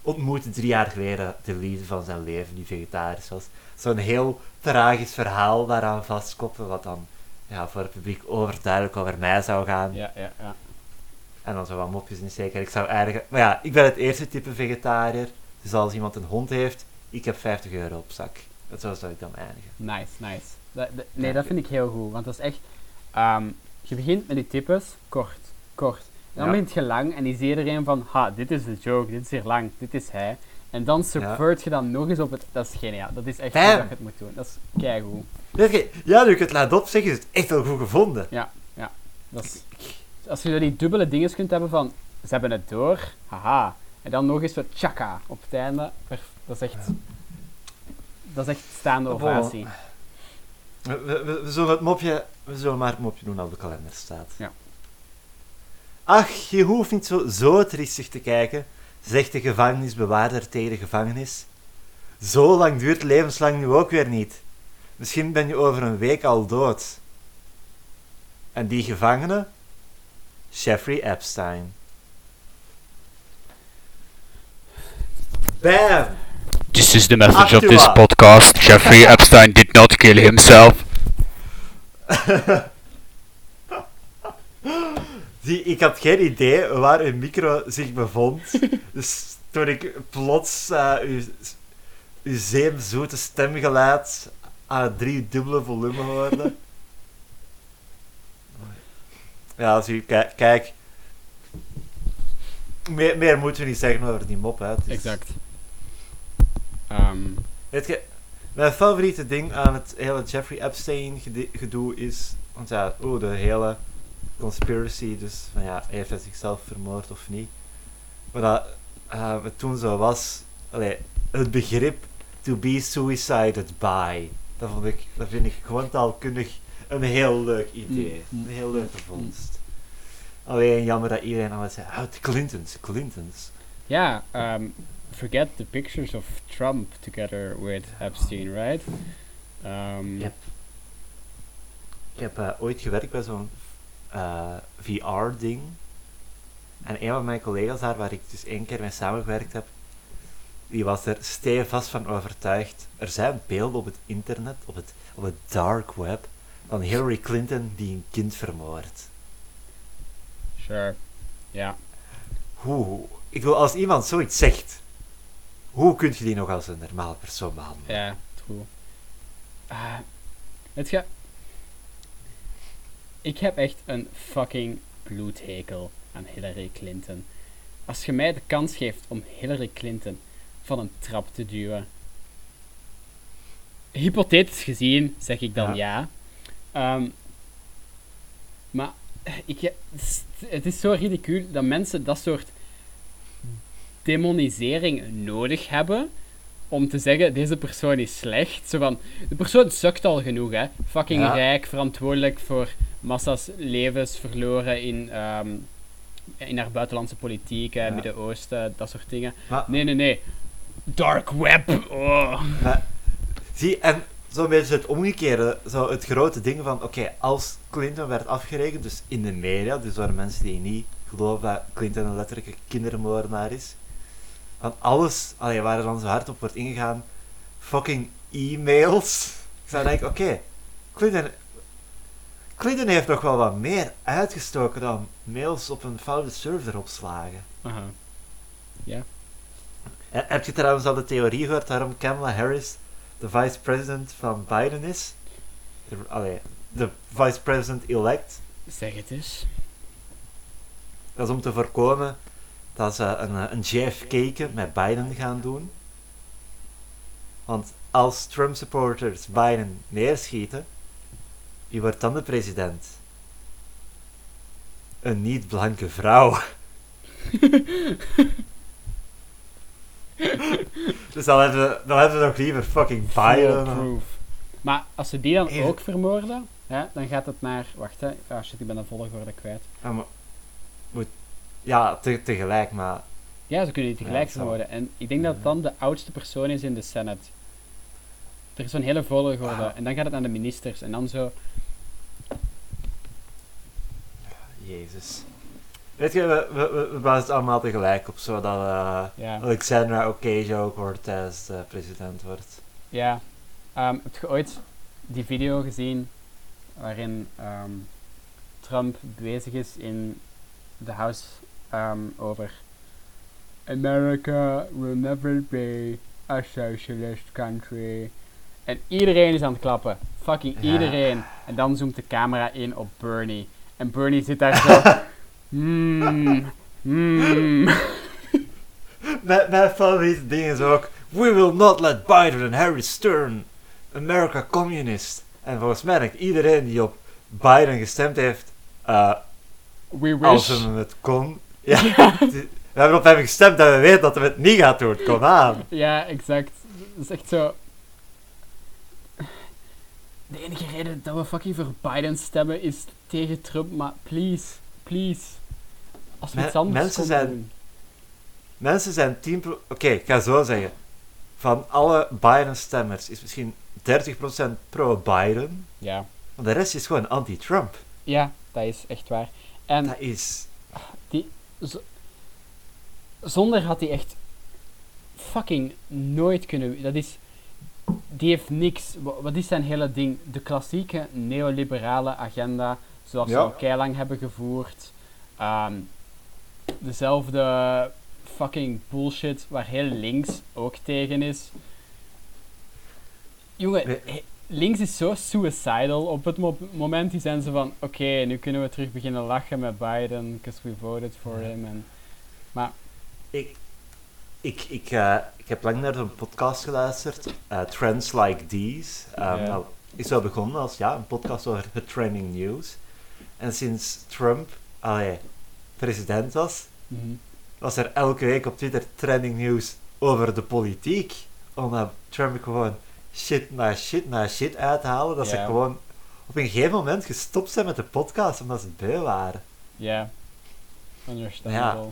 ontmoette drie jaar geleden de liefde van zijn leven, die vegetarisch was. Zo'n heel tragisch verhaal daaraan vastkoppelen, wat dan ja, voor het publiek overduidelijk over mij zou gaan. Ja, ja, ja. En dan zo wat mopjes in zeker. Ik zou eigenlijk... Maar ja, ik ben het eerste type vegetariër. Dus als iemand een hond heeft, ik heb 50 euro op zak. Dat zo zou ik dan eindigen. Nice, nice. Dat, dat- nee, dat vind ik heel goed, want dat is echt... ehm, je begint met die types, kort, kort. En dan Ja. begint je lang en je iedereen van, ha, dit is de joke, dit is hier lang, dit is hij. En dan subvert je dan nog eens op het... Dat is geniaal, dat is echt hoe dat je het moet doen. Dat is keigoed. Ja, nu ik het laat opzeggen, is het echt wel goed gevonden. Dat is, als je die dubbele dingen kunt hebben van, ze hebben het door, haha. En dan nog eens zo tjaka op het einde. Dat is echt... Dat is echt staande ovatie. We, we, we- we zullen het mopje, we zullen maar het mopje doen als op de kalender staat. Ja. Ach, je hoeft niet zo, zo triestig te kijken, zegt de gevangenisbewaarder tegen de gevangenis. Zo lang duurt levenslang nu ook weer niet. Misschien ben je over een week al dood. En die gevangene? Jeffrey Epstein. Bam! This is the message of this podcast. Jeffrey Epstein did not kill himself. Zie, ik had geen idee waar uw micro zich bevond. dus toen ik plots eh, uw, uw zeemzoete stemgeluid aan het drie dubbele volume hoorde. Ja, zie, kijk. kijk. Meer, meer moeten we niet zeggen over die mop, hè. Is- Exact. Ehm, Weet je, mijn favoriete ding aan het hele Jeffrey Epstein gedoe is, want ja, oh, de hele conspiracy, dus van ja, heeft hij zichzelf vermoord of niet? Maar dat eh, het toen zo was, allee, het begrip to be suicided by, dat, vond ik, dat vind ik gewoon taalkundig een heel leuk idee. Mm, Een heel leuke vondst. Alleen jammer dat iedereen altijd zei, oh, Clintons, Clintons. Ja, um, forget the pictures of Trump together with Epstein, right? Um, Yep. Ik heb eh, ooit gewerkt bij zo'n eh, VR-ding. En een van mijn collega's daar, waar ik dus één keer mee samengewerkt heb, die was er stevast van overtuigd. Er zijn beelden op het internet, op het, op het dark web, van Hillary Clinton die een kind vermoordt. Sure. Ja. Hoe? Ik wil, als iemand zoiets zegt, hoe kun je die nog als een normale persoon behandelen? Ja, true. Ah, weet je, ik heb echt een fucking bloedhekel aan Hillary Clinton. Als je mij de kans geeft om Hillary Clinton van een trap te duwen. Hypothetisch gezien zeg ik dan ja. Ehm, maar ik, het is- het is zo ridicuul dat mensen dat soort demonisering nodig hebben om te zeggen, deze persoon is slecht. Zo van, de persoon sukt al genoeg, hè. Fucking Ja. rijk, verantwoordelijk voor massa's levens verloren in, ehm, in haar buitenlandse politiek, Ja. Midden-Oosten, dat soort dingen. Maar, Nee, nee, nee. Dark web. Oh. Zie, en zo'n beetje het omgekeerde, zo het grote ding van, oké, als Clinton werd afgerekend, dus in de media, dus door mensen die niet geloven dat Clinton een letterlijke kindermoordenaar is, van alles, allee, waar er dan zo hard op wordt ingegaan, fucking e-mails. Ik zou denken, oké, Clinton, Clinton heeft nog wel wat meer uitgestoken dan mails op een foute server opslagen. Aha. Eh, Heb je trouwens al de theorie gehoord waarom Kamala Harris de vice-president van Biden is? De, allee, de vice-president-elect. Zeg het eens. Dat is om te voorkomen dat ze een, eh, een JFK met Biden gaan doen. Want als Trump-supporters Biden neerschieten, wie wordt dan de president? Een niet-blanke vrouw. dus dan hebben, we, dan hebben we nog liever fucking Biden. Maar als ze die dan ook vermoorden, dan gaat het naar... Wacht, hè. Ah, shit, ik ben de volgorde kwijt. Ja, maar, moet, ja te, tegelijk, maar... Ja, ze kunnen die tegelijk ja, vermoorden. En ik denk dat het dan de oudste persoon is in de Senate. Er is zo'n hele volgorde. Ah. En dan gaat het naar de ministers. En dan zo... Jezus. Weet je, we, we, we, waren het allemaal tegelijk op, zodat Ja. Alexandra Ocasio-Cortez de president wordt. Ja. Ehm, heb je ooit die video gezien waarin ehm, Trump bezig is in de House ehm, over America will never be a socialist country. En iedereen is aan het klappen. Fucking iedereen. En dan zoomt de camera in op Bernie. En Bernie zit daar zo. Hmm. Hmm. Mijn, mijn favoriete ding is ook... We will not let Biden and Harris turn America communist. En volgens mij denkt iedereen die op Biden gestemd heeft... eh, We als wish. hem het kon... Ja, we hebben op hem gestemd en we weten dat hij het niet gaat doen. Kom aan. Ja, exact. Dat is echt zo. De enige reden dat we fucking voor Biden stemmen is tegen Trump, maar please, please. Als we iets anders mensen zijn- doen. Mensen zijn 10%... pro- Oké, ik ga zo zeggen. Van alle Biden-stemmers is misschien 30% pro-Biden. Ja. Maar de rest is gewoon anti-Trump. ja, dat is echt waar. En Dat is... zonder had hij echt fucking nooit kunnen. Dat is. Die heeft niks. wa- Wat is zijn hele ding? De klassieke neoliberale agenda, zoals Ja. we al keilang hebben gevoerd. Ehm, dezelfde fucking bullshit waar heel links ook tegen is. Jongen, Nee. links is zo suicidal. Op het mo- moment die zijn ze van: oké, nu kunnen we terug beginnen lachen met Biden, because we voted for him. En Ik, ik, ik, eh, ik heb lang naar een podcast geluisterd, eh, Trends Like These. Um, nou, is wel begonnen als ja, een podcast over het trending news. En sinds Trump allee, president was, mhm. was er elke week op Twitter trending news over de politiek. Omdat Trump gewoon shit na shit na shit uithaalde. Dat ze Ja. gewoon op een gegeven moment gestopt zijn met de podcast omdat ze beu waren. Ja, understandable.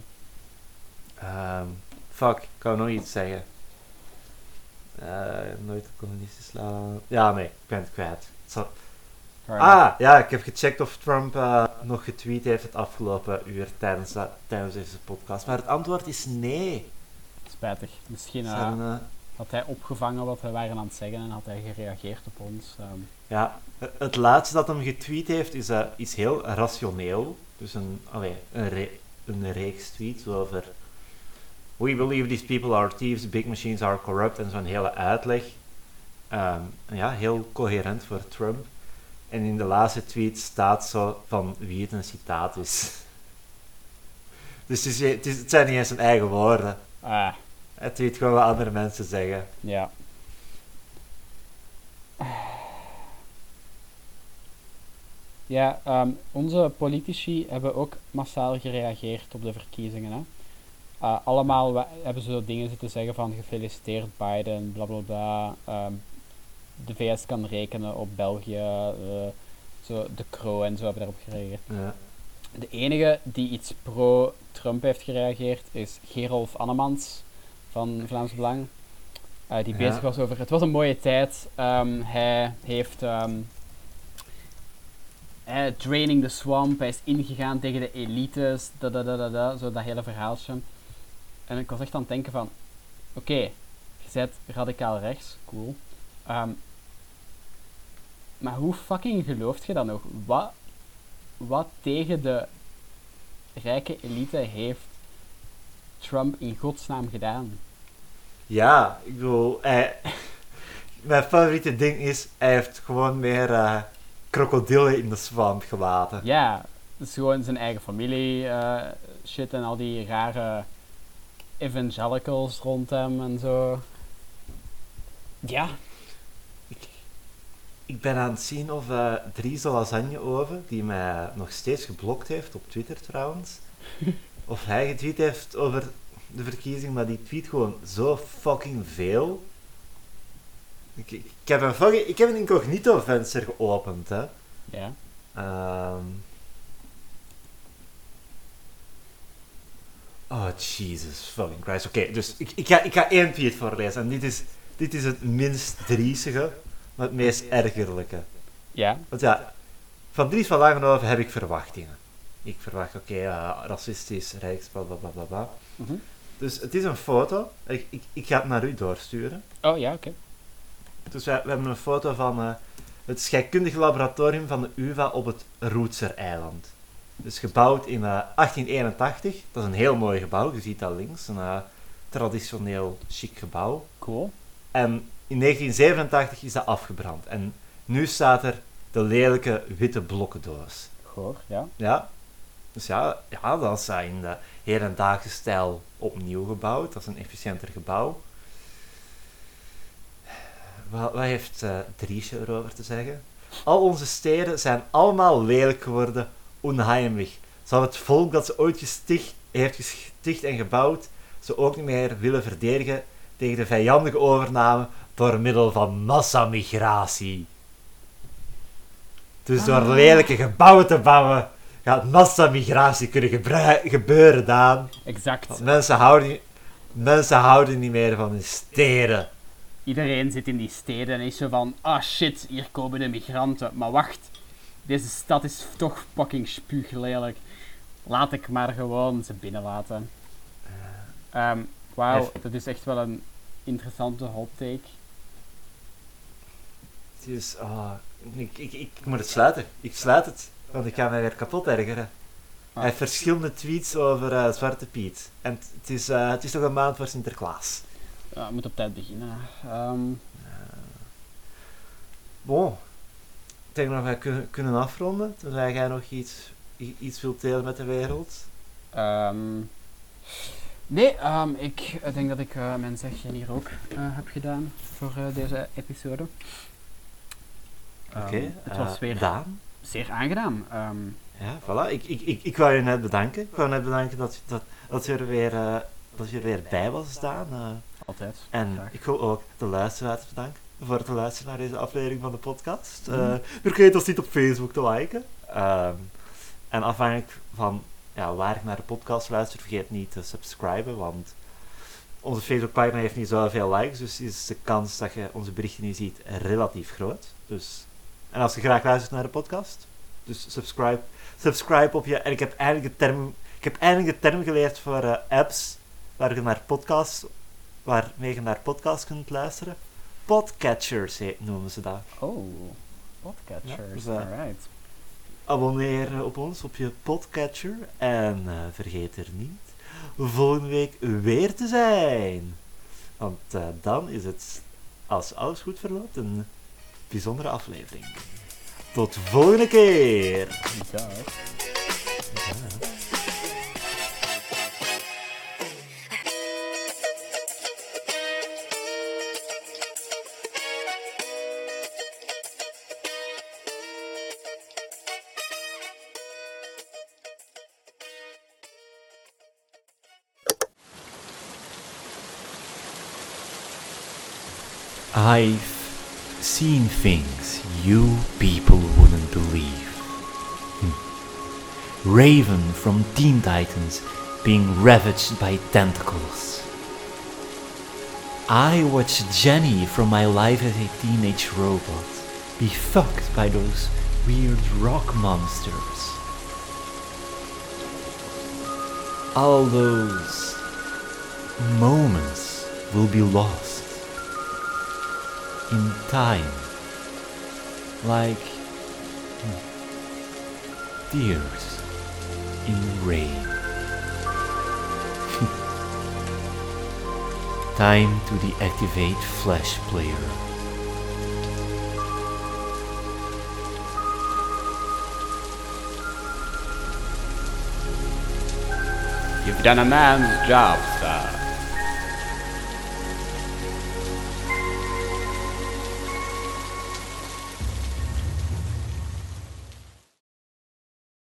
Ehm, fuck, ik wou nog iets zeggen. Eh, nooit communistisch slaan. Ja, nee, ik ben het kwijt. Zo-. Ah, ja, ik heb gecheckt of Trump eh, nog getweet heeft het afgelopen uur tijdens, dat- tijdens deze podcast. Maar het antwoord is nee. Spijtig. Misschien eh, had hij opgevangen wat we waren aan het zeggen en had hij gereageerd op ons. ehm. ja, het- laatste dat hem getweet heeft is, is heel rationeel. Dus een, allee, een, re- een reeks tweets over... We believe these people are thieves, big machines are corrupt en zo'n hele uitleg. Ehm, ja, heel coherent voor Trump. En in de laatste tweet staat zo van wie het een citaat is. Dus het, is, het, is- het zijn niet eens zijn eigen woorden. ah, Hij tweet gewoon wat andere mensen zeggen. ja. Ja, ehm, onze politici hebben ook massaal gereageerd op de verkiezingen. Hè? Eh, allemaal hebben ze zo dingen zitten zeggen van gefeliciteerd Biden, bla bla bla. Ehm, de VS kan rekenen op België, eh, zo, de Kro en zo hebben daarop gereageerd. Ja. De enige die iets pro-Trump heeft gereageerd is Gerolf Annemans van Vlaams Belang. eh, die Ja. bezig was over. Het was een mooie tijd. Ehm, hij heeft. ehm, eh, draining the swamp. Hij is ingegaan tegen de elites. Da, da, da, da, da, zo dat hele verhaaltje. En ik was echt aan het denken van. Oké, je bent radicaal rechts. Cool. Ehm, maar hoe fucking gelooft je dat nog? Wat, wat tegen de rijke elite heeft Trump in godsnaam gedaan? Ja, ik bedoel, hij, mijn favoriete ding is, hij heeft gewoon meer eh, krokodillen in de swamp gelaten. Ja, het is gewoon zijn eigen familie eh, shit en al die rare evangelicals rond hem en zo. Ja, Ik ben aan het zien of eh Dries Lasagne Oven, die mij nog steeds geblokt heeft, op Twitter trouwens, of hij getweet heeft over de verkiezing, maar die tweet gewoon zo fucking veel. Ik, ik, ik heb een fucking, ik heb een incognito venster geopend, hè. ja. Ehm. Oh, Jesus fucking Christ. Oké, dus ik, ik, ga, ik ga één tweet voorlezen. En dit is, dit is het minst driesige, maar het meest ergerlijke. Ja, Want ja, van Dries van Langenhoven heb ik verwachtingen. ik verwacht, oké, eh, racistisch, rechts, bla bla bla bla. Mhm. Dus het is een foto. Ik, ik, ik ga het naar u doorsturen. Oh ja, oké. Dus wij, we hebben een foto van eh, het scheikundig laboratorium van de UvA op het Roetser-eiland. Dus gebouwd in eh, 1881. Dat is een heel mooi gebouw, je ziet dat links. Een eh, traditioneel chic gebouw. Cool. En in 1987 is dat afgebrand. En nu staat er de lelijke witte blokkendoos. Goor, ja. Ja. Dus ja, ja dat is in de hedendaagse stijl opnieuw gebouwd. Dat is een efficiënter gebouw. Wat, wat heeft eh Driesje erover te zeggen? Al onze steden zijn allemaal lelijk geworden, onheimlich. Zou het volk dat ze ooit gesticht, heeft gesticht en gebouwd, ze ook niet meer willen verdedigen tegen de vijandige overname door middel van massamigratie. Dus door lelijke gebouwen te bouwen, gaat massamigratie kunnen gebeuren, Daan. Exact. Want mensen houden, niet- mensen houden niet meer van hun steden. Iedereen zit in die steden en is zo van, ah shit, hier komen de migranten. Maar wacht, deze stad is toch fucking spuuglelijk. Laat ik maar gewoon ze binnenlaten. Ehm Wauw, dat is echt wel een interessante hot take. Is, ah, ik, ik, ik moet het sluiten. Ik sluit het, want ik ga mij weer kapot ergeren. Ah. Hij heeft verschillende tweets over eh, Zwarte Piet. En het- is, eh, het is nog een maand voor Sinterklaas. Ja, moet op tijd beginnen. Ehm, Bon, ik denk dat wij kunnen, kunnen afronden. Tenzij jij nog iets, iets wilt delen met de wereld. ehm, nee, ehm, ik denk dat ik eh, mijn zegje hier ook eh, heb gedaan voor eh, deze episode. Oké, Ehm, het eh, was weer Daan. zeer aangenaam. Ehm, Ja, voilà. Ik, ik, ik, ik wou je net bedanken. Ik wou net bedanken dat, dat, dat, je, er weer, eh, dat je er weer bij was, Daan. eh. altijd. En Graag. ik wil ook de luisteraars bedanken voor het luisteren naar deze aflevering van de podcast. Mhm. Eh vergeet ons niet op Facebook te liken. Ehm, en afhankelijk van ja, waar ik naar de podcast luister, vergeet niet te subscriben, want onze Facebookpagina heeft niet zoveel likes, dus is de kans dat je onze berichten niet ziet relatief groot. Dus, en als je graag luistert naar de podcast, dus subscribe, subscribe op je... En ik heb eindelijk de term, ik heb eindelijk de term geleerd voor eh, apps waar je naar podcasts waarmee je naar podcasts kunt luisteren. Podcatchers heet- noemen ze dat. Oh, podcatchers, Ja, dus, eh, alright. Abonneer op ons op je podcatcher en eh, vergeet er niet volgende week weer te zijn. Want dan is het, als alles goed verloopt, een bijzondere aflevering. Tot volgende keer! Ja. I've seen things you people wouldn't believe. Hmm. Raven from Teen Titans being ravaged by tentacles. I watched Jenny from My Life as a Teenage Robot be fucked by those weird rock monsters. All those moments will be lost in time, like hmm, tears in rain. time to deactivate Flash Player. You've done a man's job, sir.